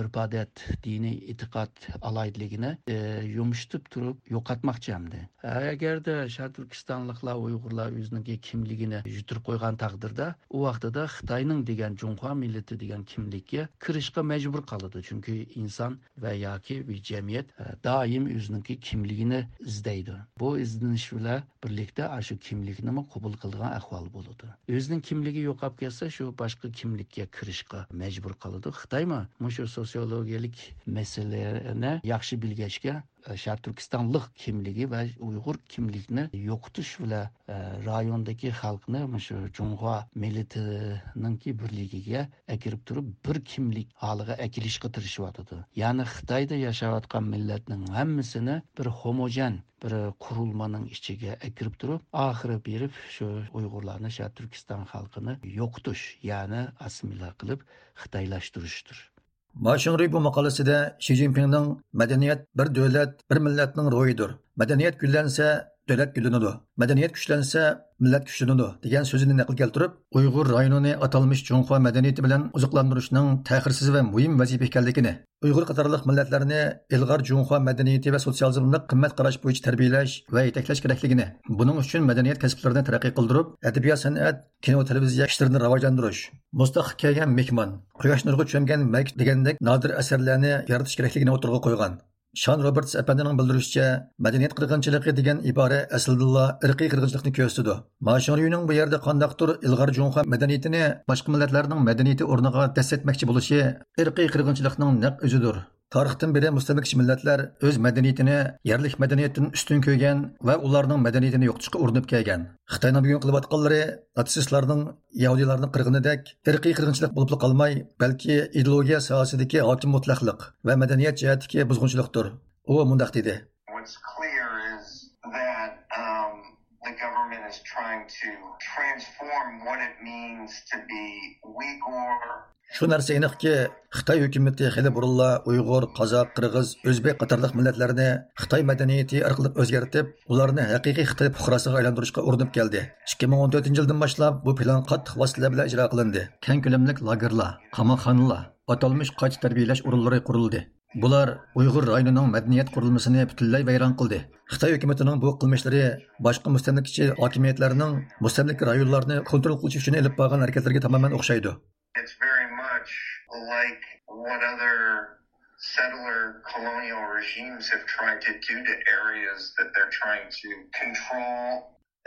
örpadet, odat diniy e'tiqod aloyidligini e, yumshatib turib yo'qotmoqchi hamdi agarda de turkistonliklar uyg'urlar o'ziniki kimligini yutirib qo'ygan taqdirda u vaqtida xitoyning degan junxo millati degan kimlikka kirishga majbur qoladi. Chunki inson va yoki bir jamiyat e, doim o'ziniki kimligini izlaydi. Bu izlanish bilan birlikda shu kimlikni qabul qilgan ahvol bo'ladi. O'zining kimligi yo'qolib ketsa shu boshqa kimlikka kirishga majbur qoladi. Xitoymi? Shu sosiologiyalik masalani yaxshi bilgachga e, sharq turkistonlik kimligi va uyg'ur kimlikni yo'qotish bilan e, rayondagi xalqni shu jung'o millatininki birligiga akirib turib bir kimlik holiga akilishga tirishyotidi ya'ni xitoyda yashayotgan millatning hammasini bir homogen bir qurilmaning ichiga akirib turib oxiri berib shu uyg'urlarni sharq turkiston xalqini yo'qotish ya'ni assimilya qilib xitoylashtirishdir. Машин Рибу мақаласыда Ши Цзиньпиннің мәдениет бір дәулет, бір милләтнің ройыдыр. Мәдениет гүлләнсә, davlat gullanadi. Madaniyat kuchlansa, millat kuchlanadi degan so'zini naql keltirib, Uyg'ur rayonini atalmish Junxo madaniyati bilan oziqlantirishning ta'xirsiz va muhim vazifa ekanligini, Uyg'ur qatorliq millatlarni ilg'or Junxo madaniyati va sotsializmni qimmat qarash bo'yicha tarbiyalash va yetaklash kerakligini, buning uchun madaniyat kasblarini taraqqiy qildirib, adabiyot, san'at, kino, televiziya ishlarini rivojlantirish, mustaqil kelgan mehmon, quyosh nuriga cho'mgan mak degandek nodir asarlarni yaratish kerakligini o'tirg'a qo'ygan. Шан Робертс әпәндінің білдірушіше, мәдениет қырғыншылығы деген ибара әсілділла ірқи қырғыншылықты көрсетеді. Машарюның бұл жерде қандақтыр илғар жоңқа мәдениетіне башқы милләтлердің мәдениеті орныға дәс етмекші болышы қырғыншылықтың нәқ өзідір. Tarixdan beri mustamlikchi millatlar o'z madaniyatini yerlik madaniyatdan ustun ko'rgan va ularning madaniyatini yo'qotishga urinib kelgan. Xitoyning bugun qilayotganlari natsistlarning yahudiylarni qirg'inidek irqiy qirg'inchilik bo'lib qolmay balki ideologiya sohasidagi hokim mutlaqlik va madaniyat jihatdagi buzg'unchilikdir. U mundoq dedi. Is trying to transform what it means to be Uyghur. Shu narsa aniqki xitoy hukumati hali burunla uyg'ur qozoq qirg'iz o'zbek qatorliq millatlarni xitoy madaniyati orqali o'zgartib ularni haqiqiy xitoy fuqarosiga aylantirishga urinib keldi. ikki ming o'n to'rtinchi yildan boshlab bu plan qattiq vositalar bilan ijro qilindi. Keng ko'lamli lagerlar qamoqxonalar qoch tarbiyalash o'rinlari qurildi. Bular uyg'ur rayonining madaniyat qurilmasini butunlay vayron qildi xitoy hukumatining bu qilmishlari boshqa mustamlikachi hokimiyatlarning mustamlik rayonlarni kontrol qilish uchun ilib borgan harakatlarga tamoman o'xshaydi.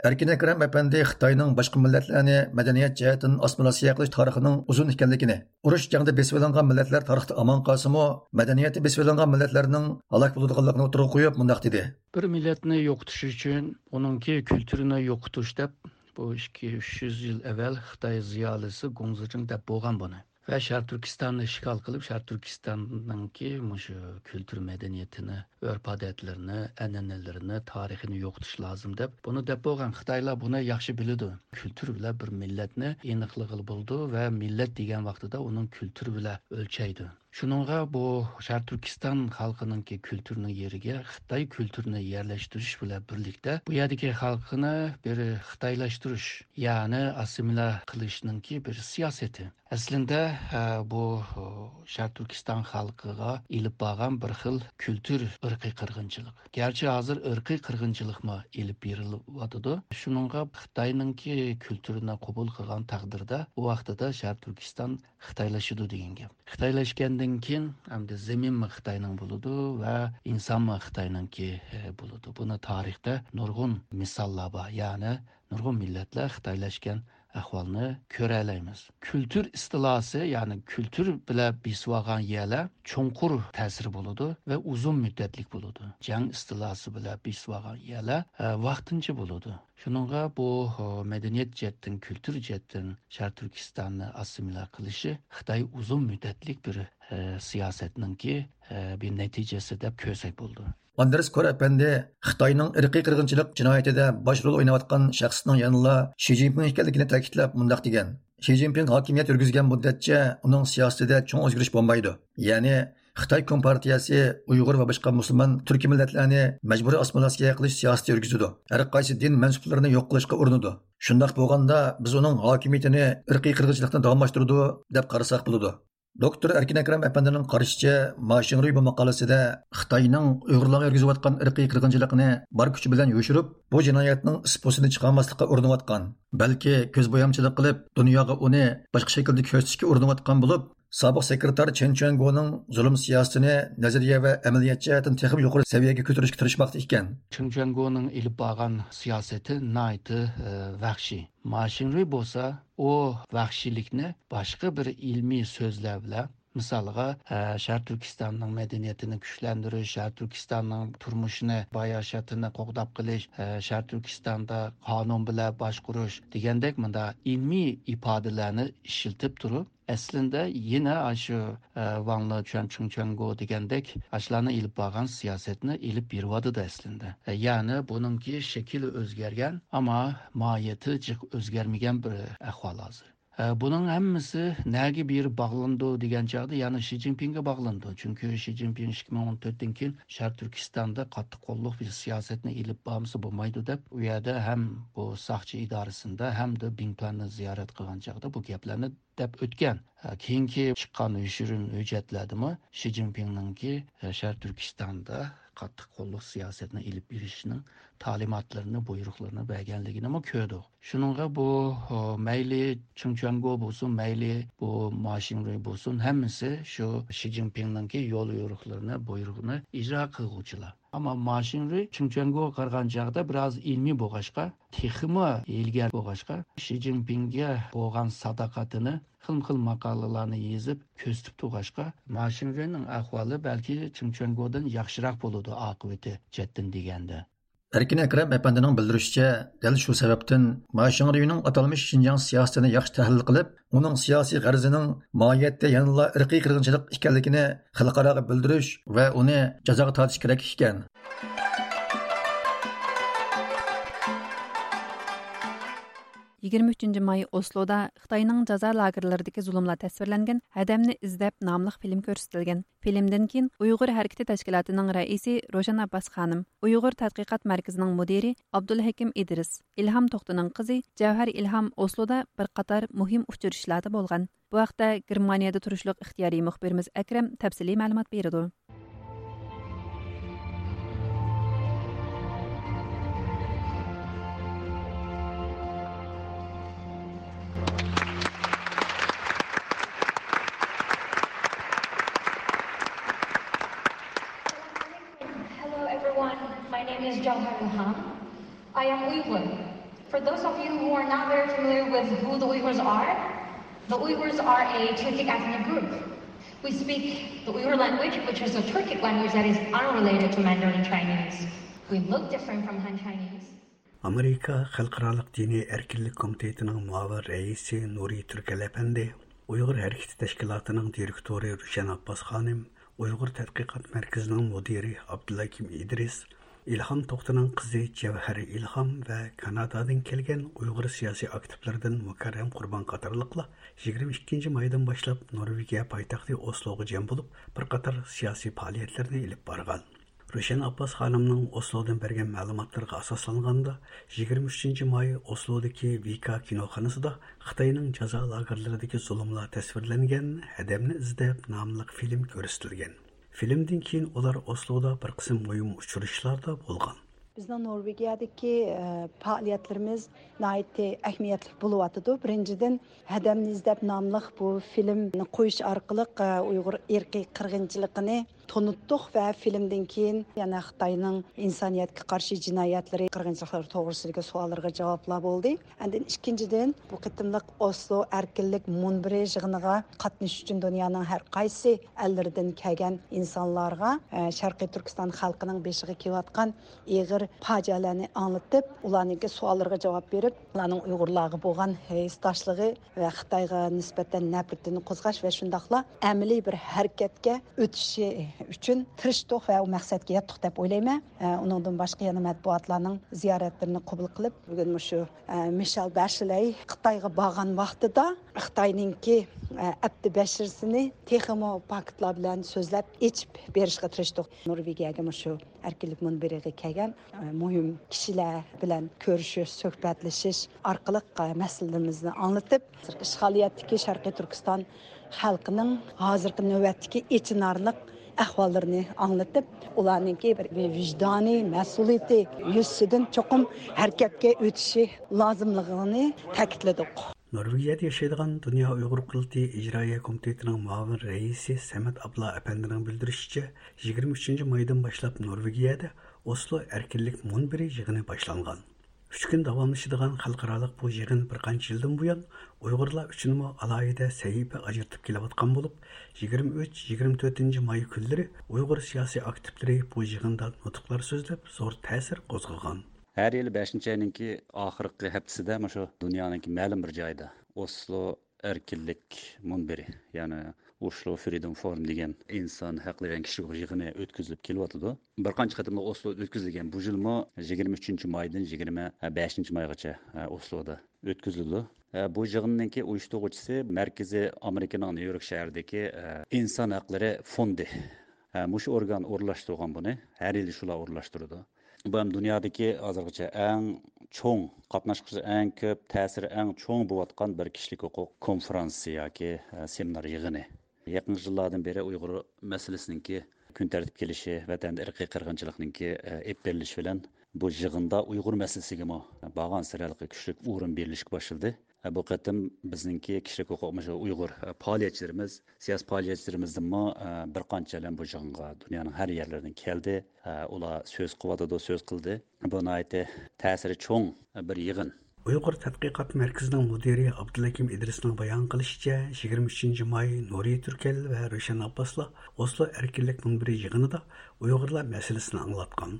Erkin Akram Efendi Xitoyning boshqa millatlarni madaniyat jihatdan osmonosiya qilish tarixining uzun ekanligini, urush jangda besib millatlar tarixda omon qolsimi, madaniyati besib millatlarning halok bo'ladiganligini o'tirib qo'yib mundoq dedi. Bir millatni yo'qotish uchun uningki kulturini yo'qotish deb bu 200 yil avval Xitoy ziyolisi Gongzijing deb bo'lgan buni. Va sharq turkistonni ishg'ol qilib sharq turkistonninki shu e, kultur madaniyatini urf odatlarini an'analarini tarixini yo'qotish lozim deb buni deb bo'lgan xitoylar buni yaxshi biladi kultur bilan bir millatni aniqlig'i bo'ldi va millat degan vaqtida uning kulturi bilan o'lchaydi shuning'a bu sharq turkiston xalqininki kulturni yeriga Xitoy kulturini yerlashtirish bilan birlikda bu yerdagi xalqini bir xitoylashtirish, ya'ni assimila qilishninki bir siyosati. aslida bu sharq turkiston xalqiga ilib borgan bir xil kultur irqiy qirg'inchilik. Garchi hozir irqiy qirg'inchilikmi ilib berilyotidi. Shuningga Xitoyninki kulturini qabul qilgan taqdirda u vaqtida sharq Turkiston xitoylashidi degan gap. Xitoylashganda keyin hamda zaminmi xitoyning bo'ludi va insonmi xitoyninki bo'ludi buni tarixda nurg'un misollar bor ya'ni nurg'un millatlar xitoylashgan ahvalını körələyimiz. Kültür istilası, yəni kültür bilə bisvağan yelə çonqur təsiri buludu və uzun müddətlik buludu. Cəng istilası bilə bisvağan yelə e, vaxtınca buludu. Şununğa bu e, mədəniyyət cəhdin, kültür cəhdin Şərq Türkistanı assimilə qılışı Xitay uzun müddətlik bir e, siyasətinin ki e, bir nəticəsi də kösək buldu. Anders Kor әпәнде Xitoyning irqiy qirg'inchilik jinoyatida bosh rol o'ynayotgan shaxsning yanıla Xi Jinping ekanligini ta'kidlab mundaq degan. Xi Jinping hokimiyat yurgizgan muddatcha uning siyosatida cho'ng o'zgarish bo'lmaydi. Ya'ni Xitoy Kompartiyasi Uyg'ur va boshqa musulmon turkiy millatlarni majburiy assimilyatsiya qilish siyosati yurgizadi. Har qaysi din mansublarini yo'q qilishga urinadi. Shundaq bo'lganda biz uning hokimiyatini irqiy qirg'inchilikdan davomlashtirdi deb qarasak bo'ladi. Доктор Erkin Akram әпәнденең карашыча, Машинруй bu maqolasida Xitoyning Uyg'urlarga yurgizayotgan irqiy qirg'inchilikni bor kuchi bilan yo'shirib, bu jinoyatning isposini chiqarmaslikka urinayotgan, balki ko'zbo'yamchilik qilib, dunyoga uni boshqa shaklda ko'rsatishga urinayotgan bo'lib, sobiq sekretar Chen Chuangoning zulm siyosatini nazariya va amaliyot jihatdan texnik yuqori saviyaga ko'tarishga tirishmoqda ekan. Chen Chuangoning ilib borgan siyosati nayti vahshiy. Mashinri bo'lsa, u vahshiylikni boshqa bir ilmiy so'zlar bilan misolga e, shar turkistonning madaniyatini kuchlantirish shar turkistonning turmushini bayoshatini qo'g'dab qilish e, shar turkistonda qonun bilan boshqurish degandek bunda ilmiy ifodalarni ishiltib turib aslida yana shu e, vanla chuanchungchango degandek shularni ilib borgan siyosatni ilib beryotidi aslida. Ya'ni buningki shakli o'zgargan ammo mohiyati jiq o'zgarmagan bir ahvol hozir. Buning hammasi nega bir bog'landi degan chog'da ya'ni Shi zinpinga bog'landi. Chunki Shi Jinping 2014dan keyin Sharq Turkistonda qattiq qo'lliq bir siyosatni ilib bormasa bo'lmaydi deb u yerda ham bu soqchi idorasida hamda Bingplanni ziyorat qilgan chog'da bu gaplarni deb o'tgan. Keyingi chiqqan yashirin hujjatlardimi Shi zinpinninki Sharq Turkistonda qattiq qo'lliq siyosatni ilib berishning ta'limotlarini buyruqlarini berganligini ko'rdik. Shuninga bu mayli chungchango bo'lsin mayli bu mashinri bo'lsin hammasi shu shi zinpinninki yo'l yo'riqlarini buyrug'ini ijro qilg'uvchilar. ма машири чычангоа қарған жағда біраз ілми болғашқа техима елгер болғашқа ши цзиньпинге болған садақатыны хыл хыл мақалалары езіп көзтіп тұғашқа. машинринің ахуалы бәлки чын чангодан жақшырақ болуды ақыбеті жеттін дегенді Erkin Akram Efendi'nin bildirişçe, dil şu sebepten, Maşinriyu'nun atılmış Şinjan siyasetini yaxşı tahlil qilib, uning siyasi g'arzinin mohiyatda yanıla irqiy qirg'inchilik ekanligini xalqaroga bildirish va uni jazoga tortish kerak ekan. 23 may Osloda Xitoyning jazo lagerlaridagi zulmlar tasvirlangan Adamni izlab nomli film ko'rsatilgan. Filmdan keyin Uyg'ur harakati tashkilotining raisi Roshan Abbas xonim, Uyg'ur tadqiqot markazining mudiri Abdulhakim Idris, Ilham To'xtining qizi Javhar Ilham Osloda bir qator muhim uchrashuvlarda bo'lgan. Bu vaqtda Germaniyada turishliq ixtiyoriy muxbirimiz Akram tafsiliy ma'lumot berdi. I am Uyghur. For those of you who are not very familiar with who the Uyghurs are, the Uyghurs are a Turkic ethnic group. We speak the Uyghur language, which is a Turkic language that is unrelated to Mandarin Chinese. We look different from Han Chinese. Amerika Xalqaralıq Dini Erkinlik Komitetining muavir raisi Nuri Türkel efendi, Uyghur Hareketi Teşkilatı'nın direktörü Rüşen Abbas Hanım, Uyghur Tədqiqat Mərkəzinin müdiri Abdülhakim İdris İlham Toxtanın qızı Cəvhəri İlham və Kanadadan gələn Uyğur siyasi aktivlərdən Mukarrem Qurban qatarlıqla 22-ci maydan başlab Norvegiya paytaxtı Osloğa cəm bir qatar siyasi fəaliyyətlərini ilib barğan. Rüşen Abbas xanımның Oslodan bərgən məlumatlara əsaslanğanda 23-ci may Oslodakı Vika kinoxanasında Xitayının cəza lagerlərindəki zulmlar təsvirlənən Hədəmni izləb namlıq film göstərilgan. Filmdan keyin ular Osloda bir qism muhim uchrashishlarda bo'lgan. Bizning Norvegiyadagi faoliyatlarimiz nihoyatda ahamiyatli bo'lyotidi. Birinchidan Hadamni izlab nomli bu filmni qo'yish orqali Uyg'ur irqiy qirg'inchiligini tonuttық ва фильмден кейін яна Қытайның инсаниятқа қарсы жинаятлары, қырғыншылықтар тоғрысыдагы суалларга жаваплар болды. Андан икенчиден бу кытымлык Осло эркинлик мунбири жыгыныга катнаш үчүн дүйнөнүн ар кайсы элдерден келген инсанларга э, Шаркый Түркстан халкынын бешиге келип аткан эгир фажиаларны аңлатып, уларныңки суалларга жавап берип, уларнын уйгурларга болгон хейсташлыгы ва Кытайга нисбәтән нәпритин кузгаш ва шундыйлар әмилий бир хәрәкәткә үтүше üçün tırışdıq və o məqsədə yetdik deyə oylayım. Onundan başqa yana mətbuatların ziyarətlərini qəbul qılıb bu gün şu Michel Bachelet Қытайға барған вақтыда Қытайныңки әбді бәшірсіні техимо пакетлар білән сөзләп ечіп берішке тырыштық. Норвегияға мұшу әркілік мұнбереге кәген мұйым кішілер білән көріші, сөхбәтлішіш арқылық мәсілімізді аңлытып, ішқалияттікі Шарқи Түркістан халқының hazırkı növətdəki içinarlıq ахвалдарны анлатып уларнын ке бир виждоний масъулийтти юз сүн чокум ҳаракатга өтүши лазимлыгын таэкидледик. Норвегияде ишэдиган дүнья уйгуруп кылты ижрааи комитетинин муавин раиси Семит Абла апандердин билдирүүчү 23-майдан баштап Норвегияда Осло эркиндик мунбири жыыны башталган үш күн давамлашыдыган халықаралық бұл жыгын бір канча жылдан үшін уйгурлар алайыда алайда сәйіпі ажыртып жатқан болып 23-24 май күндері ұйғыр саяси активтері бұл жыгында нұтықлар сөздіп зор тәсір қозғаған. Әр елі 5-нче айныңки ахыркы һәптәсендә мошу дөньяның мәлім бір жайда Осло эркинлек мунбери, яны oslo Freedom Forum degan inson haqlari va kishilik yig'ini o'tkazilib kelyotidi bir qancha qatimda Oslo o'tkazilgan bu yilmi yigirma uchinchi maydan yigirma beshinchi maygacha e, Osloda o'tkazildi. E, bu yig'inninki uyushtiruvchisi markaziy amerikaning nyu york shahridagi e, inson haqlari fondi mushu organ o'rinlashtirgan buni. Har yili shular o'rlashtiradi bu ham dunyodagi hozirgacha eng cho'ng qatnashqichi eng ko'p ta'siri eng cho'ng bo'layotgan bir kishilik huquq konferensiya yoki seminar yig'ini. Yaqin yillardan beri uyg'ur masalasiniki kun tartib kelishi vatanda irqiy qirg'inchilikniki e, ep berilishi bilan bu yig'inda uyg'ur masalasigami borgan siralqi kuchlik o'rin berilishga boshildi e, bu qatim bizningki kishilik huquq uyg'ur e, faoliyatchilarimiz siyosiy faoliyatchilarimizdimi bir qanchalar bu yig'inga dunyoning har yerlaridan keldi. Ular so'z qilyotidi so'z qildi. Bu ta'siri cho'ng bir yig'in. Uyg'ur tadqiqot markazining mudiri idrisning bayon qilishicha yigirma uchinchi may nuriy turkal va rushan abboslar oslo erkinlik munbiri yig'inida uyg'urlar masalasini anglatgan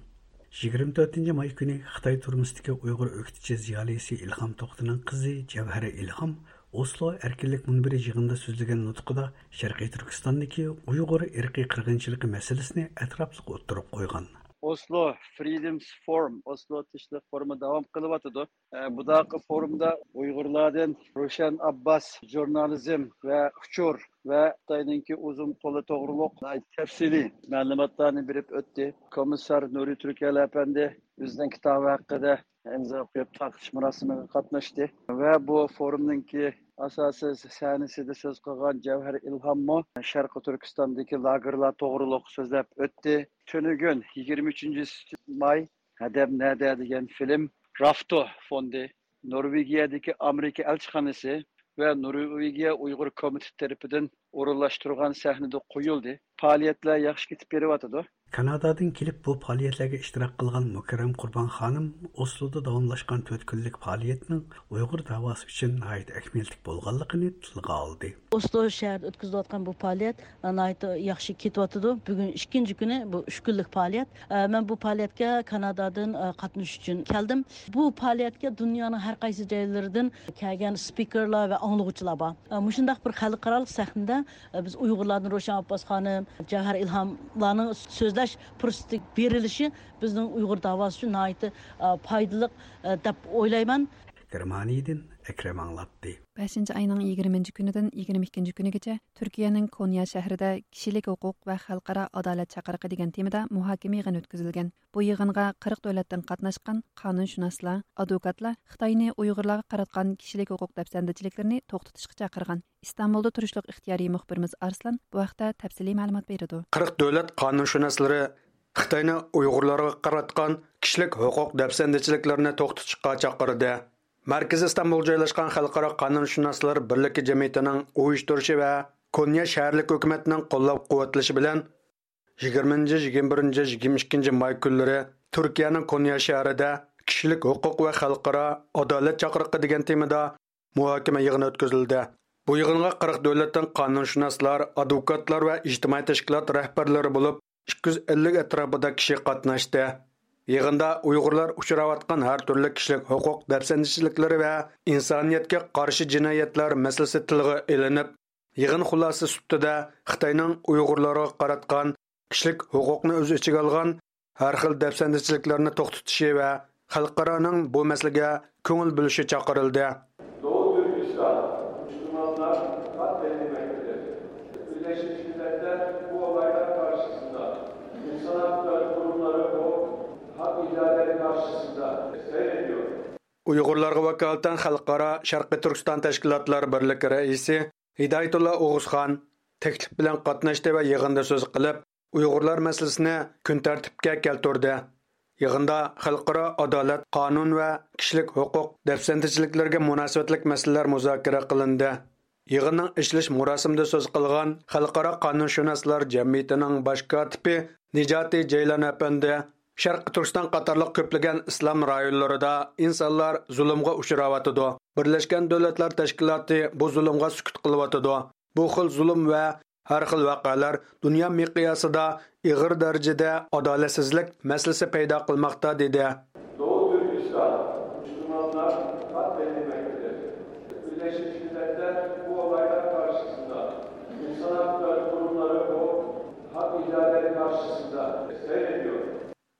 yigirma to'rtinchi may kuni xitoy turmusdagi uyg'ur o'qituvchi ziyolisi ilhom to'xtining qizi javhari ilhom oslo erkinlik munbiri yig'inida so'zlagan nutqida sharqiy turkistondagi uyg'ur irqiy qirg'inchiligi masalasini atrofli o'ttirib qo'ygan Oslo Freedoms Forum, Oslo Tinchlik Forumu devam qilyotidi. Bu daqi forumda Uyg'urlardan Roshan Abbas jurnalizm va uchur va Xitoyninki uzun qo'li to'g'riliq tafsiliy ma'lumotlarni berib o'tdi. Komissar Nuri Turkiyali apandi bizning kitobi haqida imzo qo'yib taqish marosimiga qatnashdi va bu forumninki asosi sahnasida so'z qilgan javhar ilhommi sharqi turkistondagi lagerlar to'g'riliq so'zlab o'tdi. Tunugun yigirma uchinchi may hadab nada degan film rafto fondi norvegiyadagi amerika elchixonasi va norvegiya uyg'ur komiteti tarafidan o'rinlashtirilgan sahnada qo'yildi. Faoliyatlar yaxshi ketib beryotidi Kanadadan kelib bu faoliyatlarga ishtirok qilgan Mükerrem Qurban xonim Osloda davomlashgan 4 kunlik faoliyatning Uyg'ur davosi uchun nihoyat ahamiyatli bo'lganligini tilga oldi. Oslo shahrida ötküzülətkən bu fəaliyyət e, nəhayət yaxşı ketiyatdı. Bugün ikinci kuni bu 3 kunlik faoliyat. E, Men bu faoliyatga Kanadadan e, qatnash uchun keldim. Bu faoliyatga dunyoning har qaysi joylaridan kelgan spikerlar va anlıqçılar bor. Mushundaq bir xalqaro sahnada biz Uyg'urlarning Roshan Abbas xonim, Jahar İlhamlarning so'zlash мақташ пұрыстық беріліші біздің ұйғыр давасы үшін айты пайдылық деп ойлаймын Германиядан әкрем аңлатты 5 айның 20 күніден 22 күнігече Түркияның Конья шәһәрендә кишилек хукук ва халыкара адалет чакырыгы дигән темада мухакима йыгын үткәрелгән. Бу йыгынга 40 дәүләттән катнашкан кануншунаслар, адвокатлар Хитаенны уйгырларга караткан кишилек хукук тәфсәндәчлекләрне токтатышка чакырган. Истанбулда турышлык ихтиярий мөхбирimiz Арслан бу вакытта тәфсилий мәгълүмат бирде. 40 дәүләт кануншунаслары Хитаенны уйгырларга караткан кишилек хукук тәфсәндәчлекләрне токтатышка чакырды markaziy istanbul joylashgan xalqaro qonunshunoslar birligi jamiyatining uyushtirishi va konya shaharlik hukumatining qo'llab quvvatlashi bilan yigirmanchi yigirma birinchi yigirma ikkinchi may kunlari turkiyaning konya shahrida kishilik huquq va xalqaro adolat chaqiriqi degan temada muhokama yig'ini o'tkazildi. Bu yig'inga qirq davlatdan qonunshunoslar advokatlar va ijtimoiy tashkilot rahbarlari bo'lib ikki yuz ellik atrofida kishi qatnashdi. Yig'inda Uyg'urlar uchrayotgan har turli kishilik huquq dafsandichiliklari va insoniyatga qarshi jinoyatlar masalasi tilga ilinib, yig'in xulosasi sutida Xitoyning Uyg'urlarga qaratgan kishilik huquqni o'z ichiga olgan har xil dafsandichiliklarni to'xtatishi va xalqaroning bu masalaga ko'ngil bo'lishi chaqirildi. Birleşmiş Milletler uyg'urlarga vakolatan xalqaro sharqiy turkiston tashkilotlari birligi raisi hidoyatulla o'g'izxon taklif bilan qatnashdi va yig'inda so'z qilib uyg'urlar masalasini kun tartibga keltirdi. Yig'inda xalqaro adolat qonun va kishilik huquq dafsandichiliklarga munosabatlik masalalar muzokara qilindi. Yig'inning ishlash murosimida so'z qilgan xalqaro qonunshunoslar jamiyatining bosh kotibi nijoti jaylan apandi Шарқи Түркістан qatorliq көплеген islom районларында insonlar zulmga uchrayotidi. Birlashgan Davlatlar Tashkiloti bu zulmga sukut qilyotidi. Bu xil zulm va har xil voqealar dunyo miqyosida ig'ir darajada adolatsizlik masalasi paydo qilmoqda dedi.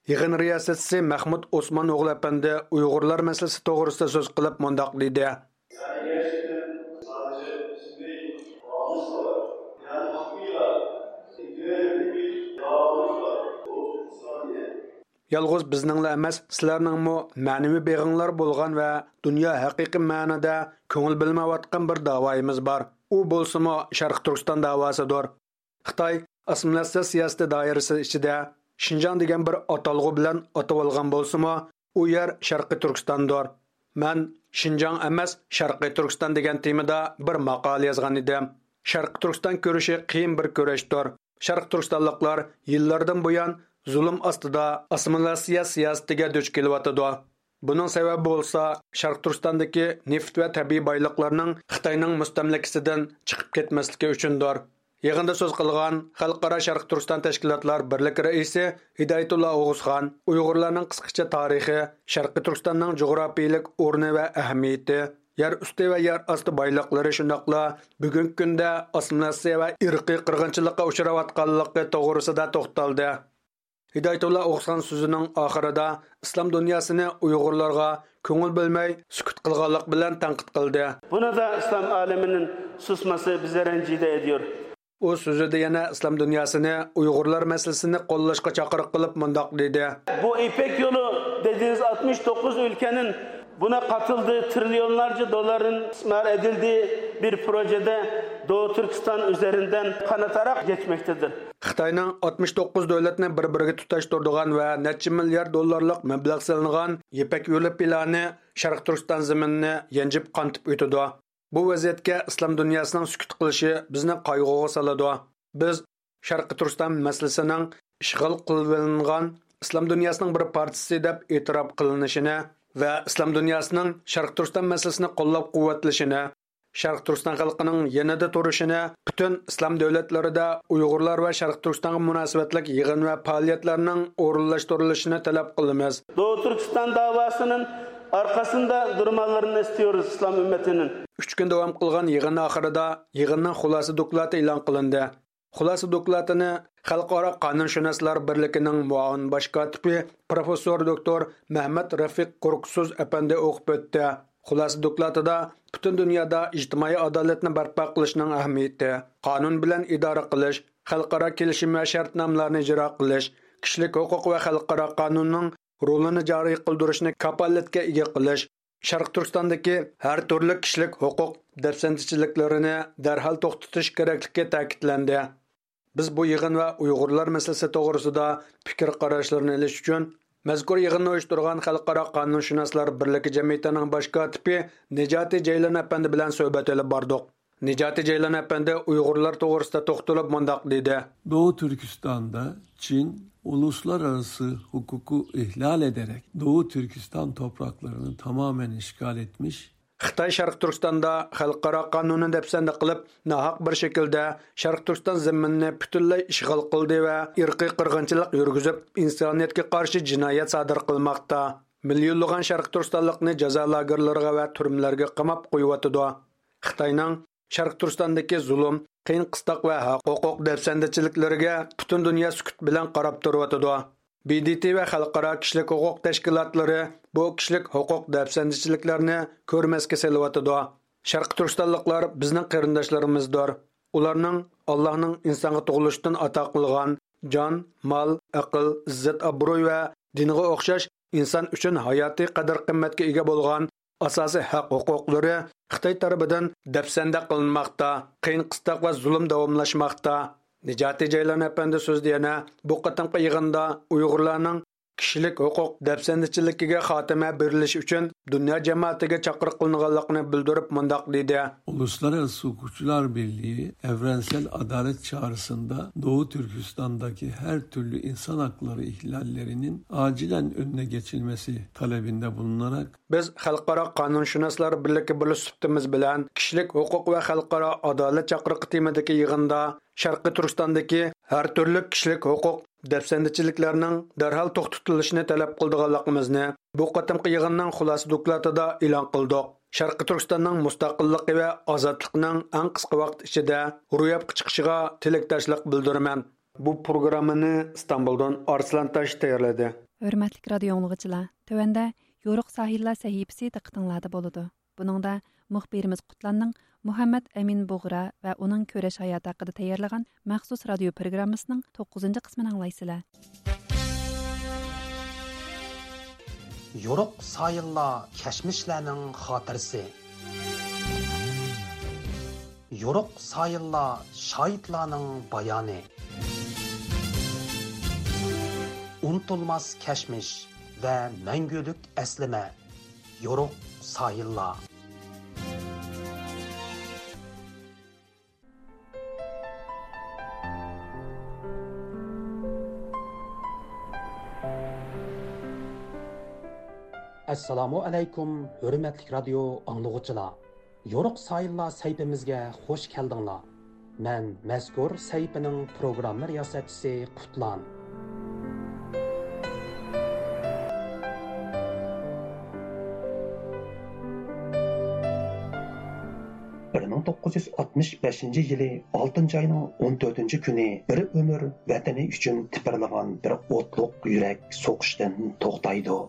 Yig'in riyosatchisi Mahmud Osmon o'g'li apandi Uyg'urlar masalasi to'g'risida so'z qilib mundoq dedi. Yalğız bizningla emas, sizlarningmi ma'naviy beg'inglar bo'lgan va dunyo haqiqiy ma'noda ko'ngil bilmayotgan bir da'voyimiz bor. U bo'lsa-mu Sharq Turkiston da'vosidir. Xitoy assimilyatsiya siyosati doirasi ichida Шинжан деген bir atalg'u bilan atab olgan bo'lsa-mu, u yer Sharqiy Turkistondir. Men Шинжан emas, Sharqiy Turkiston degan temada bir maqola yozgan edim. Sharqiy Turkiston ko'rishi qiyin bir kurashdir. Sharq Turkistonliklar yillardan buyon zulm ostida assimilyatsiya siyosatiga duch kelyotidi. Buning sababi bo'lsa, Sharq Turkistondagi neft va tabiiy boyliqlarning Xitoyning mustamlakasidan chiqib ketmasligi uchundir. Yig'inda so'z qilgan Xalqaro Sharq Turkiston tashkilotlar birligi raisi Hidoyatullo O'g'uzxon Uyg'urlarning qisqacha tarixi, Sharqiy Turkistonning jug'rofiylik o'rni va ahamiyati, yer usti va yer osti boyliqlari shundoqla bugungi kunda assimilyatsiya va irqiy qirg'inchilikqa uchrayotganligi to'g'risida to'xtaldi. Hidoyatullo O'g'uzxon so'zining oxirida islom dunyosini Uyg'urlarga ko'ngil bilmay sukut qilganlik bilan tanqid qildi. Buni da. U so'zida yana islom dunyosini uyg'urlar masalasini qo'llashga chaqiriq qilib mundoq dedi bu ipek yo'li dediğiniz 69 ülkenin buna katıldığı trilyonlarca doların ismar edildiği bir projede Doğu Türkistan üzerinden kanatarak geçmektedir. Xitoyning 69 davlatni bir-biriga tutashtiradigan va necha milliard dollarlik mablag' solingan Ipak yo'li plani Sharq Turkiston zaminini yanjib qantib o'tadi. Bu vaziyatga islom dunyosining sukut qilishi bizni qayg'uga soladi. Biz Sharqi Turkiston masalasining ishg'ol qilingan islom dunyosining bir partisi deb e'tirof qilinishini va islom dunyosining sharq turiston masalasini qo'llab quvvatlashini sharq turiston xalqining yanada turishini butun islom davlatlarida uyg'urlar va sharq turistonga munosabatlik yig'in va faoliyatlarning o'rinlashtirilishini talab qilamiz Doğu Türkistan davasının арқасында дұрмаларын істейміз ислам үмметінің үш күн давам қылған yig'ini oxirida yig'inning xulosa doklati e'lon qilindi xulosa doklatini xalqaro qonunshunoslar birligining muavin bosh kotibi professor doktor mahmad rafiq qo'rqsuz apandi o'qib o'tdi. Xulosa doklatida butun dunyoda ijtimoiy adolatni barpo qilishning ahamiyati qonun bilan idora qilish xalqaro kelishim va shartnomalarni ijro qilish kishilik huquq va xalqaro qonunning rolini joriy qildirishni kapolatga ega qilish sharq turkistondagi har turli kishilik huquq dafsandichiliklarini darhol to'xtatish kerakligi ta'kidlandi. Biz bu yig'in va uyg'urlar masalasi to'g'risida fikr qarashlarni ilish uchun mazkur yig'inni uyushtirgan xalqaro qonunshunoslar birligi jamiyatining bosh kotibi nijoti jaylan apandi bilan suhbat olib bordik. Nijoti jaylan apandi uyg'urlar to'g'risida to'xtalib mundoq dedi bu turkistonda chin uluslararası hukuku ihlal ederek Doğu Türkistan topraklarını tamamen işgal etmiş Xitay Şərq Türkistanda xalqara qanunu dəfsəndə qılıb, nahaq bir şəkildə Şərq Türkistan zəminini bütünlüy işğal qıldı və irqi qırğınçılıq yürgüzüb, insaniyyətə qarşı cinayət sadır qılmaqda. Milyonluğan Şərq Türkistanlıqni cəza lagerlərə və türmlərə qamab qoyuwatıdı sharq turkistondagi zulm qiyin qistoq va huquq dafsandachiliklarga butun dunyo sukut bilan qarab turyotidi BDT va xalqaro kishilik huquq tashkilotlari bu kishilik huquq dafsandichiliklarni ko'rmasga selyotidi sharq turkistonliklar bizning qarindoshlarimizdir ularning allohning insonga tug'ilishdan ato qilgan jon mol aql izzat obro'y va dinga o'xshash inson uchun hayotiy qadr qimmatga ega bo'lgan asosiy haq huquqlari tarafidan dafsanda qilinmoqda qiyin qistoq va zulm davomlashmoqda nijoti jaylan apandi so'zda yana bu qatimqi yig'inda uyg'urlarning kishilik huquq dafsandichiligiga xotima berilishi uchun dunyo jamoatiga chaqiriq qilinganligini bildirib mundoq dedi. Uluslararası Hukukçular Birliği evrensel adalet çağrısında Doğu Türkistan'daki her türlü insan hakları ihlallerinin acilen önüne geçilmesi talebinde bulunarak biz xalqaro qonunshunoslar birligi bo'lishibdimiz bilan kishilik huquq va xalqaro adolat chaqiriqi temadagi yig'inda sharqiy turkistondagi har turli kishilik huquq dafsandichiliklarning darhol to'xtatilishini talab qildiganligimizni bu qatimqi yig'inning xulosa dokladida e'lon qildik sharqiy turkistonning mustaqilligi va ozodligining eng qisqa vaqt ichida ro'yobga chiqishiga tilakdoshlik bildiraman bu programmani istanbuldan arslan tosh tayyorladi hurmatli radio yo'riq sahillar sahifasi buningda muxbirimiz qutlanning muhammad amin bug'ra va uning ko'rish hayoti haqida tayyorlagan maxsus radio programmasining to'qqizinchi qismini anglaysizlar yo'riq sayillar kashmishlarning xotirasi yo'riq sayillar shoidlarning bayoni unutilmas kashmish va mangulik aslima yo'riq sayillar assalomu alaykum hurmatli radio anglag'uchilar yo'riq sayillar saytimizga xush keldinglar. Man mazkur saytining programma riyosatchisi qutlan. bir ming to'qqiz yuz oltmish beshinchi yili oltinchi oyning o'n to'rtinchi kuni bir umr vatani uchun tipirlagan bir o'tliq yurak so'qishdan to'xtaydi.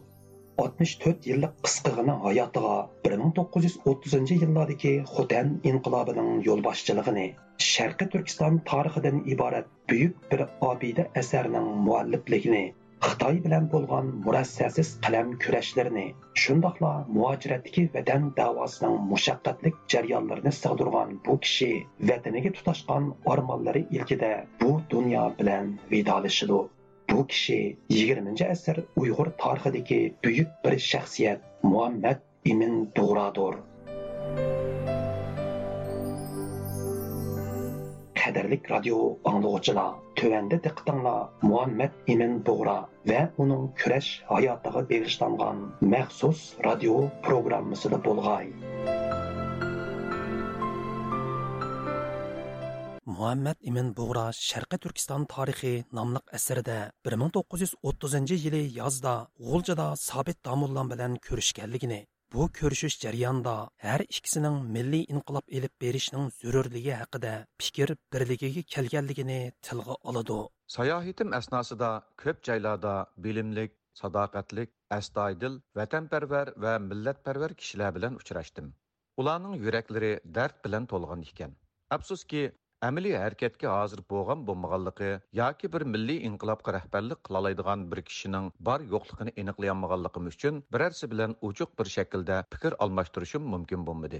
64 yillik qisqigina hayotiga 1930 yillardagi Xotan inqilobining yo'lboshchiligini Sharqiy Turkiston tarixidan iborat buyuk bir obida asarning muallifligini Xitoy bilan bo'lgan murassasiz qalam kurashlarini shundoqla muajiratdagi vatan davosining mushaqqatli jarayonlarini sig'dirgan bu kishi vataniga tutashgan ormonlari ilkida bu dunyo bilan vidolashidi bu kishi 20 asr uyg'ur tarixidagi buyuk bir shaxsiyat muhammad imin dug'radir qadrlik radio anglag'uchilar tuvanda diqqatinglar muhammad imin bug'ra va uning kurash hayotiga bag'ishlangan maxsus radio programmasida bo'lg'ay. Muhammad imin bug'ra sharqiy turkiston tarixi nomli asarida 1930 yili yozda g'uljada sobit damullon bilan ko'rishganligini bu ko'rishish jarayonida har ikkisining milliy inqilob elib berishning zarurligi haqida fikr birligiga kelganligini tilga oladi. Sayohatim asnosida ko'p joylarda bilimlik sadoqatlik astoydil vatanparvar va millatparvar kishilar bilan uchrashdim. Ularning yuraklari dard bilan to'lgan ekan. Afsuski әмілі әрекетке hazır болған болмағанлығы yoki bir milliy inqilobga rahbarlik qilolaydigan bir kishining bor yo'qligini aniqlayolmaganligim uchun birarsi bilan uchuq bir shaklda fikr almashtirishim mumkin bo'lmadi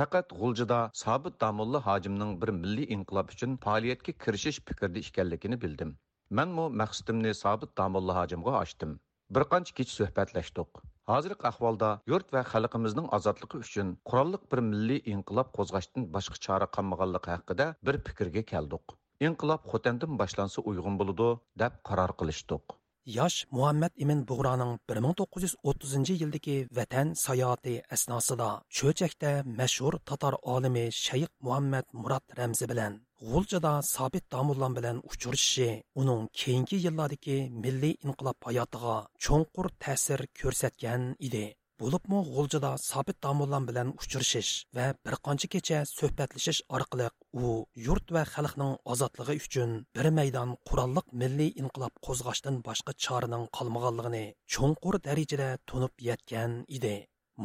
faqat g'uljida sobit damulla hojimning bir milliy inqilob uchun faoliyatga kirishish fikrda ekanligini bildim manmu maqsadimni sobit damulla hojimga ochdim bir qancha kech suhbatlashdik hozirgi ahvolda yurt va xalqimizning ozodligi uchun qurolliq bir milliy inqilob kozgaçtın başka chora kalmağallık haqida bir fikrga keldik. inqilob Xotandan boshlansa uyg'un buludu, deb qaror kılıştık. Yosh muhammad imin bug'roning 1930 yildagi vatan sayohati asnosida cho'chakda mashhur tatar olimi shayx muhammad murod ramzi bilan g'uljada sobit domullan bilan uchrashishi uning keyingi yillardagi milliy inqilob hayotiga cho'nqur ta'sir ko'rsatgan edi. Bo'libmi g'uljada sobit domullan bilan uchrashish va bir qancha kecha suhbatlashish orqali u yurt va xalqning ozodligi uchun bir maydon qurolliq milliy inqilob qo'zg'ashdan boshqa choraning qolmaganligini cho'nqur darajada tunib yetgan edi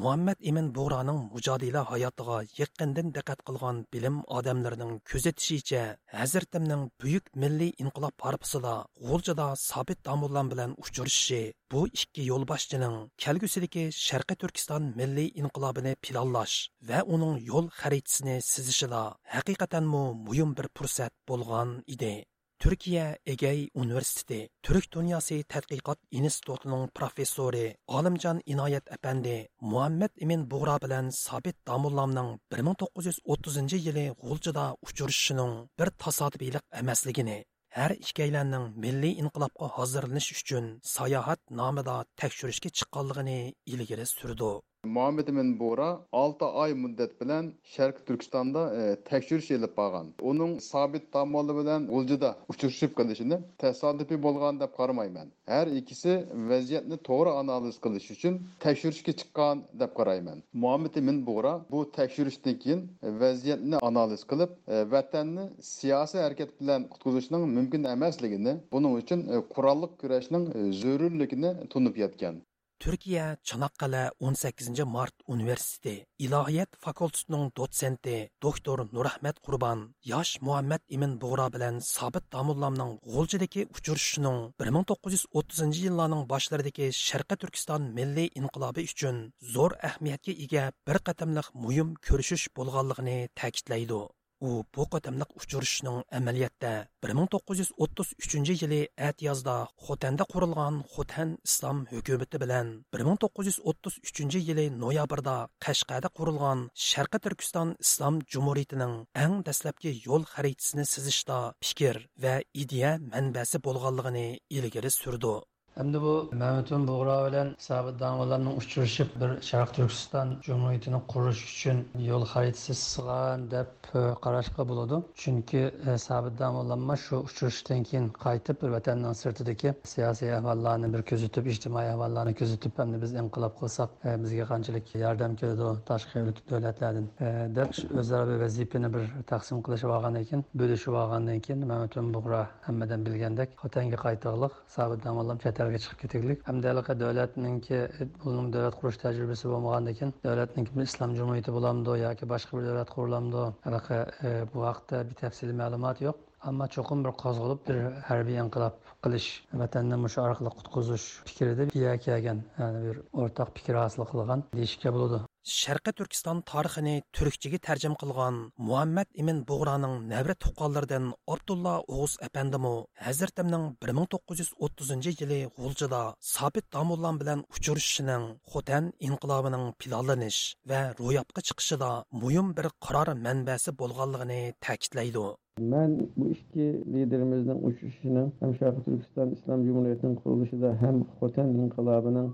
muhammad ibn bo'raning mujodila hayotiga yaqindan diqqat qilgan bilim odamlarining kuzatishicha hazratimning buyuk milliy inqilob parpisida g'uljada sobit domullan bilan uchrashishi bu ikki yo'lboshchining kelgusidagi sharqiy turkiston milliy inqilobini planlash va uning yo'l xaritasini sizishida haqiqatanmu muhim bir fursat bo'lgan edi. Türkiye Egey Üniversitesi Türk Dünyası Tədqiqat İnstitutunun professori Alimcan İnayet Efendi Muhammed Emin Buğra bilen Sabit Damullam'nın 1930 yılı Gulcıda uçuruşunun bir tasadibilik emasligini har ikkalanning milliy inqilobga hozirlanish uchun sayohat nomida tekshirishga chiqqanligini ilgari surdi. Muhammed Emin Bora 6 ay müddet bilen Şarkı Türkistan'da e, tekşürüş elip bağan. Onun sabit tamamlı bilen Ulcu'da uçuruşup kılışını tesadüfi bolgan dep qaramayman. Her ikisi vaziyetni to'g'ri analiz qilish uchun tekshirishga chiqqan deb qarayman. Muhammed Emin Bora bu tekshirishdan keyin vaziyatni analiz qilib, e, vatanni siyosiy harakat bilan qutqizishning mumkin emasligini, buning uchun e, qurolliq kurashning zarurligini tunib yetgan. Türkiye Çanakkale 18 Mart Üniversitesi İlahiyat Fakültesining dotsenti doktor Nurahmet Qurban yaş Muhammed Emin Buğra bilan Sabit Damullamning G'uljidagi uchrashishining 1930 yillarning boshlaridagi Sharqi Turkiston milliy inqilobi uchun zo'r ahamiyatga ega bir qatamliq muhim ko'rishish bo'lganligini ta'kidlaydi. U bu qatamliq uchrashishning amaliyotda 1933 yili atyozda xotanda qurilgan xotan islom hukumati bilan 1933 yili noyabrda qashqada qurilgan sharqi turkiston islom jumuriyatining eng dastlabki yo'l xaritasini sizishda fikr va ideya manbasi bo'lganligini ilgari surdi. Endi bu Mehmetun Buğra bilen sabit davalarının uçuruşup bir Şarkı Türkistan Cumhuriyeti'ni kuruş için yol haritası sığan dep e, kararışka buludu. Çünkü e, sabit davalanma şu uçuruştan keyin qaytib bir vatandan sırtıdaki siyasi ahvallarını bir közütüp, ijtimai ahvallarını közütüp hem de biz inkılap kılsak e, bizge qanchalik yardım keldi tashqi davlatlardan e, dep o'zaro bir vazifani bir taqsim qilishib olgandan keyin bo'lishib olgandan keyin Mehmetun Buğra hammadan bilgandek Xotanga qaytaqliq sabit davalam chatar yo'llarga chiqib ketaylik. Hamda davlatninki buning davlat qurish tajribasi bo'lmagandan keyin davlatniki islom jumuriyati bo'lamdi yoki boshqa bir davlat qurilamdi anaqa e, bu haqda bir tafsiliy ma'lumot yo'q. Ammo cho'qim bir qo'zg'alib bir harbiy inqilob qilish vatanni mushu orqali qutqizish fikrida kelgan bir o'rtaq fikr hosil qilgan deyishga bo'ladi. Sharqiy turkiston tarixini turkchaga tarjim qilgan muhammad imin bug'roning navra tuqqanlaridan abdulla o'g'iz apandimu hazratimning bir ming to'qqiz yuz o'ttizinchi yili g'uljida sobit damullan bilan uchrashishining xotan inqilobining planlanish va ro'yobga chiqishida muhim bir qaror manbasi bo'lganligini ta'kidlaydi. Man bu ikki liderimizning uchrashishini ham sharqiy turkiston islom jumuriyatining qurilishida ham xotan inqilobining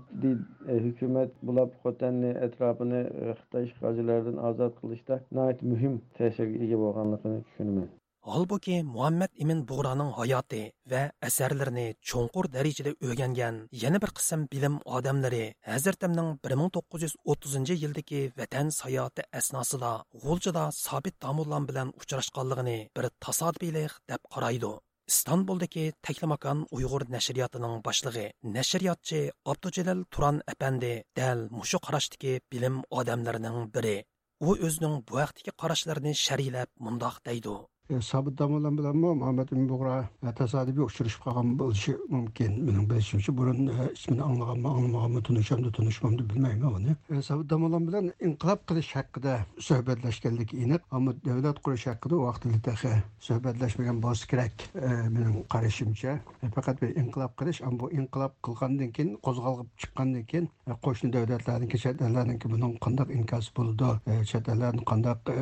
e, hukumat bo'lib xotanni atrofini e, xitoy ishg'olchilaridan ozod qilishda muhim ta'sirga ega bo'lganligini tushunaman Halbuki Muhammad ibn Buğra'nın hayatı və əsərlərini çonqur dərəcədə öyrənən yana bir qism bilim adamları Həzrətimnin 1930-cu ildəki vətən səyahəti əsnasında G'uljada sabit damullan bilan uchrashganligini bir tasodifilik deb qaraydi. İstanbuldagi Taklimakan Uyg'ur nashriyotining boshlig'i, nashriyotchi Abdujalil Turan apandi dal mushu qarashdagi bilim odamlarining biri. U o'zining bu vaqtdagi qarashlarini sharhlab mundoq deydi. E, sobit damolan bilan muhammad bug'ra e, tasodifiy uchrashib qolgan bo'lishi mumkin. Mening bilishimcha burun e, ismini anglaganmi anglamaganmi tunishamdi tunishmamdi bilmayman uni. Sobit damolan bilan inqilob qilish haqida suhbatlashganligi aniq ammo davlat qurish haqida vaqtida suhbatlashmagan bo'lsa kerak. Mening qarashimcha faqat bir inqilob qilish ammo bu inqilob qilgandan keyin qo'zg'alib chiqqandan keyin qo'shni davlatlarniki chet ellarniki buning qandaq inkosi bo'ldi chet ellarni qandaq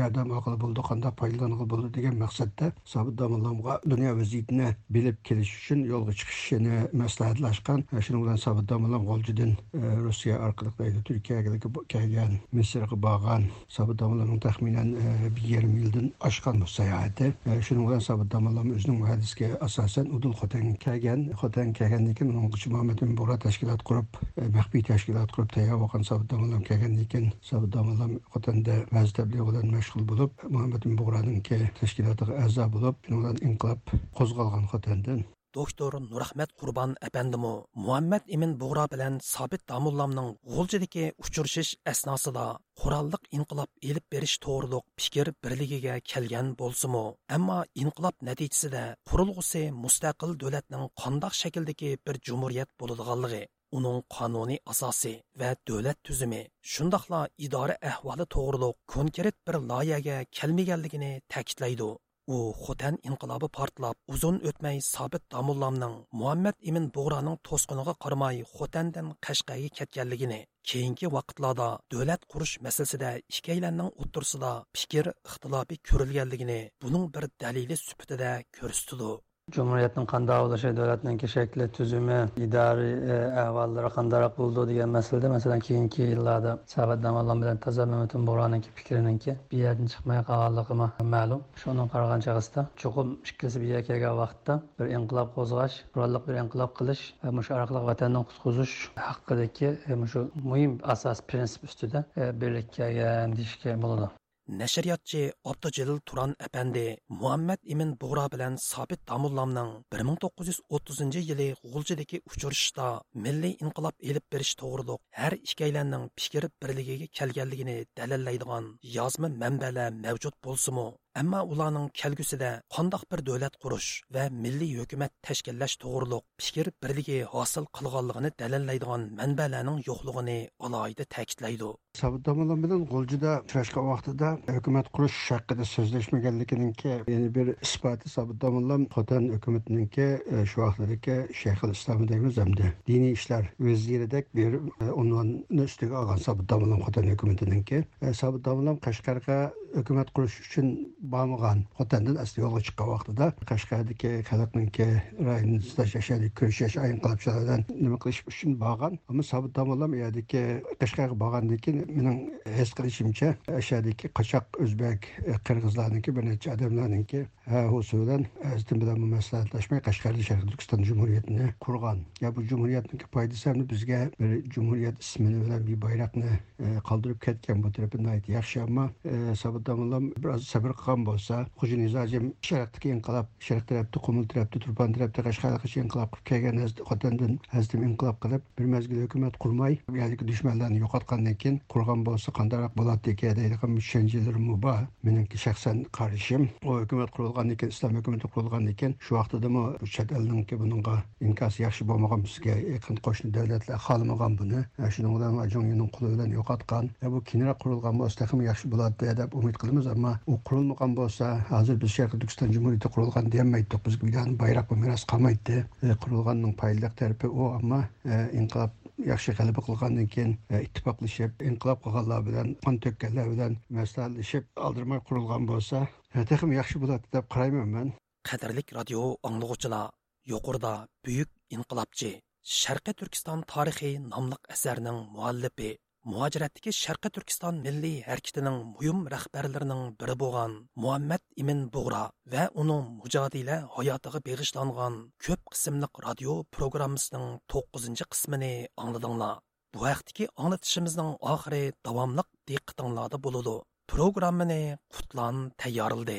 yordam olg'ili bo'ldi qandaq foydalang'ili bo'ldi degan maqsadda sobit domollamga dunyo vaziyatini bilib kelish uchun yo'lga chiqishini maslahatlashgan e, shuning bilan sobit domollam g'oljidan e, rossiya orqali turkiyaga kelgan misrga borgan sobit domollamning taxminan e, bir yarim yildan oshgan bu sayohati. Shuning bilan sobit domollam o'zining muhaddisga asosan udul xotanga kelgan. Xotan kelgandan keyin muhammad bora tashkilot qurib maxfiy tashkilot qurib tayyor bo'lgan sobit domollam kelgandan keyin sobit domollam xotanda vaz tabliğ bilan mashg'ul bo'lib muhammad bo'g'roniki tashkilotiga a'zo bo'lib bilan inqilob qo'zg'algan xotandan. Doktor nurahmat qurbon apandimu muhammad imin bug'ro bilan sobit damullamning g'uljidagi uchrashish asnosida qurolliq inqilob elib berish to'g'riliq fikr birligiga kelgan bo'lsimu ammo inqilob natijasida qurilg'usi mustaqil davlatning qandoq shakldagi bir jumuriyat bo'ladiganligi uning qonuniy asosi va davlat tuzumi shundoqla idora ahvoli to'g'riliq konkret bir loyihaga kelmaganligini ta'kidlaydi u xotan inqilobi portlab uzun o'tmay sobit domullamning muhammad ibn bug'roning to'sqiniga qaramay xotandan qashqaga ketganligini keyingi vaqtlarda davlat qurish masalasida ikkalanning o'ttirsida fikr ixtilofi ko'rilganligini buning bir dalili sifatida ko'rsatdi Cumhuriyetning qanday bo'lishi, davlatning shakli, tuzumi, idoriy e, ahvollari qandayroq bo'ldi degan masalada, masalan, keyingi yillarda Sabat Damalon bilan Taza Mamatun Bo'roniki fikrininki bu chiqmay qolganligi ma'lum. Shuni qaragan chog'ida chuqur ikkisi bir kelgan vaqtda bir inqilob qo'zg'ash, qurolli bir inqilob qilish va shu orqali vatanni qutqizish haqidagi e, shu muhim asos prinsip ustida e, birlik kelgan deyishga bo'ladi. Nəşriyyatçı Abdücelil Turan əpəndi muhammad İmin Buğra bilan Sabit Damullamның 1930-cu yılı Gulcidəki milliy inqilob inqilab elib berish to'g'riliq har ikəylənin fikr birligiga kelganligini dalillaydigan yozma manbalar mavjud bo'lsimi ammo ularning kelgusida қандақ bir davlat qurish va milliy hukumat tashkillash to'g'riliq fikr birligi hosil qilganligini dalillaydigan manbalarning yo'qligini alohida ta'kidlaydi sabitdomalar bilan g'uljida uchrashgan vaqtida hukumat qurish haqida so'zlashmaganliginiki yana bir isboti sabitdomalar xotan hukumatiniki shu vaqtdagi shayxul islom deymiz hamda diniy ishlar vaziridek bir unvonni ustiga olgan sabitdomalar xotan hukumatiniki sabitdomalar qashqarga hukumat qurish uchun bormagan xotandan asli yo'lga chiqqan vaqtida qashqardagi xalqniki rayonni islash yashadi kurashash inqilobchilardan nima qilish uchun borgan ammo sobit tomonlam yerdagi qashqarga borgandan keyin mening his qilishimcha shadagi qochoq o'zbek qirg'izlarniki bir necha odamlarniki husu bilan azdim bilan maslahatlashmay qashqarda sharqiy turkiston jumuriyatini qurgan. Ya bu jumuriyatniki foydasi ham bizga bir jumuriyat ismini bilan bir bayroqni qoldirib ketgan bu tarafi yaxshi ammo sobit damollam biroz sabr qilgan bo'lsa xo'ja nizojim sharqdagi inqilob sharq tarafda qumul tarafda turpan tarafda qashqargacha inqilob qilib kelgan xotandan hazdim inqilob qilib bir mazgil hukumat qurmay yerdagi dushmanlarni yo'qotgandan keyin qurgan bo'lsa qandayroq bo'ladi ekan deydigan tushunchalarim bor meniki shaxsan qarashim u hukumat qurilgandan keyin islom hukumati qurilgandan keyin shu vaqtidami chet elninki bunga inkosi yaxshi bo'lmagan bizga yaqin qo'shni davlatlar xohlamagan buni. Shuning bilan quli bilan yo'qotgan. E, bu keyinroq qurilgan bo'lsa yaxshi bo'ladi deb umid qilamiz ammo u qurilmagan калган болса, азыр без Шәрқи Түркстан Җумһурияте курылган дәмәйдек. Без билгән байрак ва мирас калмайды. Курылганның э, пайлык тарафы о, әмма э, инқылап, яхшы гәләбә кылгандан кин э, иттифаклашып, инкылап кылганлар белән, қан төккәнләр белән мәсәләшеп алдырмай құрылған болса, тәхим яхшы булады дип қараймын мен. Кадерлек радио аңлыгычына юқорда бөек инкылапчы Шәрқи Түркстан muhojiratdagi sharqi turkiston milliy harakatining muhim rahbarlarining biri bo'lgan muhammad imin bug'ra va uning mujodila hayotiga beg'ishlangan ko'p qismliq radio programmasining to'qqizinchi qismini angladinglar bu vaqtdagi anglatishimizning oxiri davomliq diqqatinglarda bo'ladi programmani qutlan tayyorildi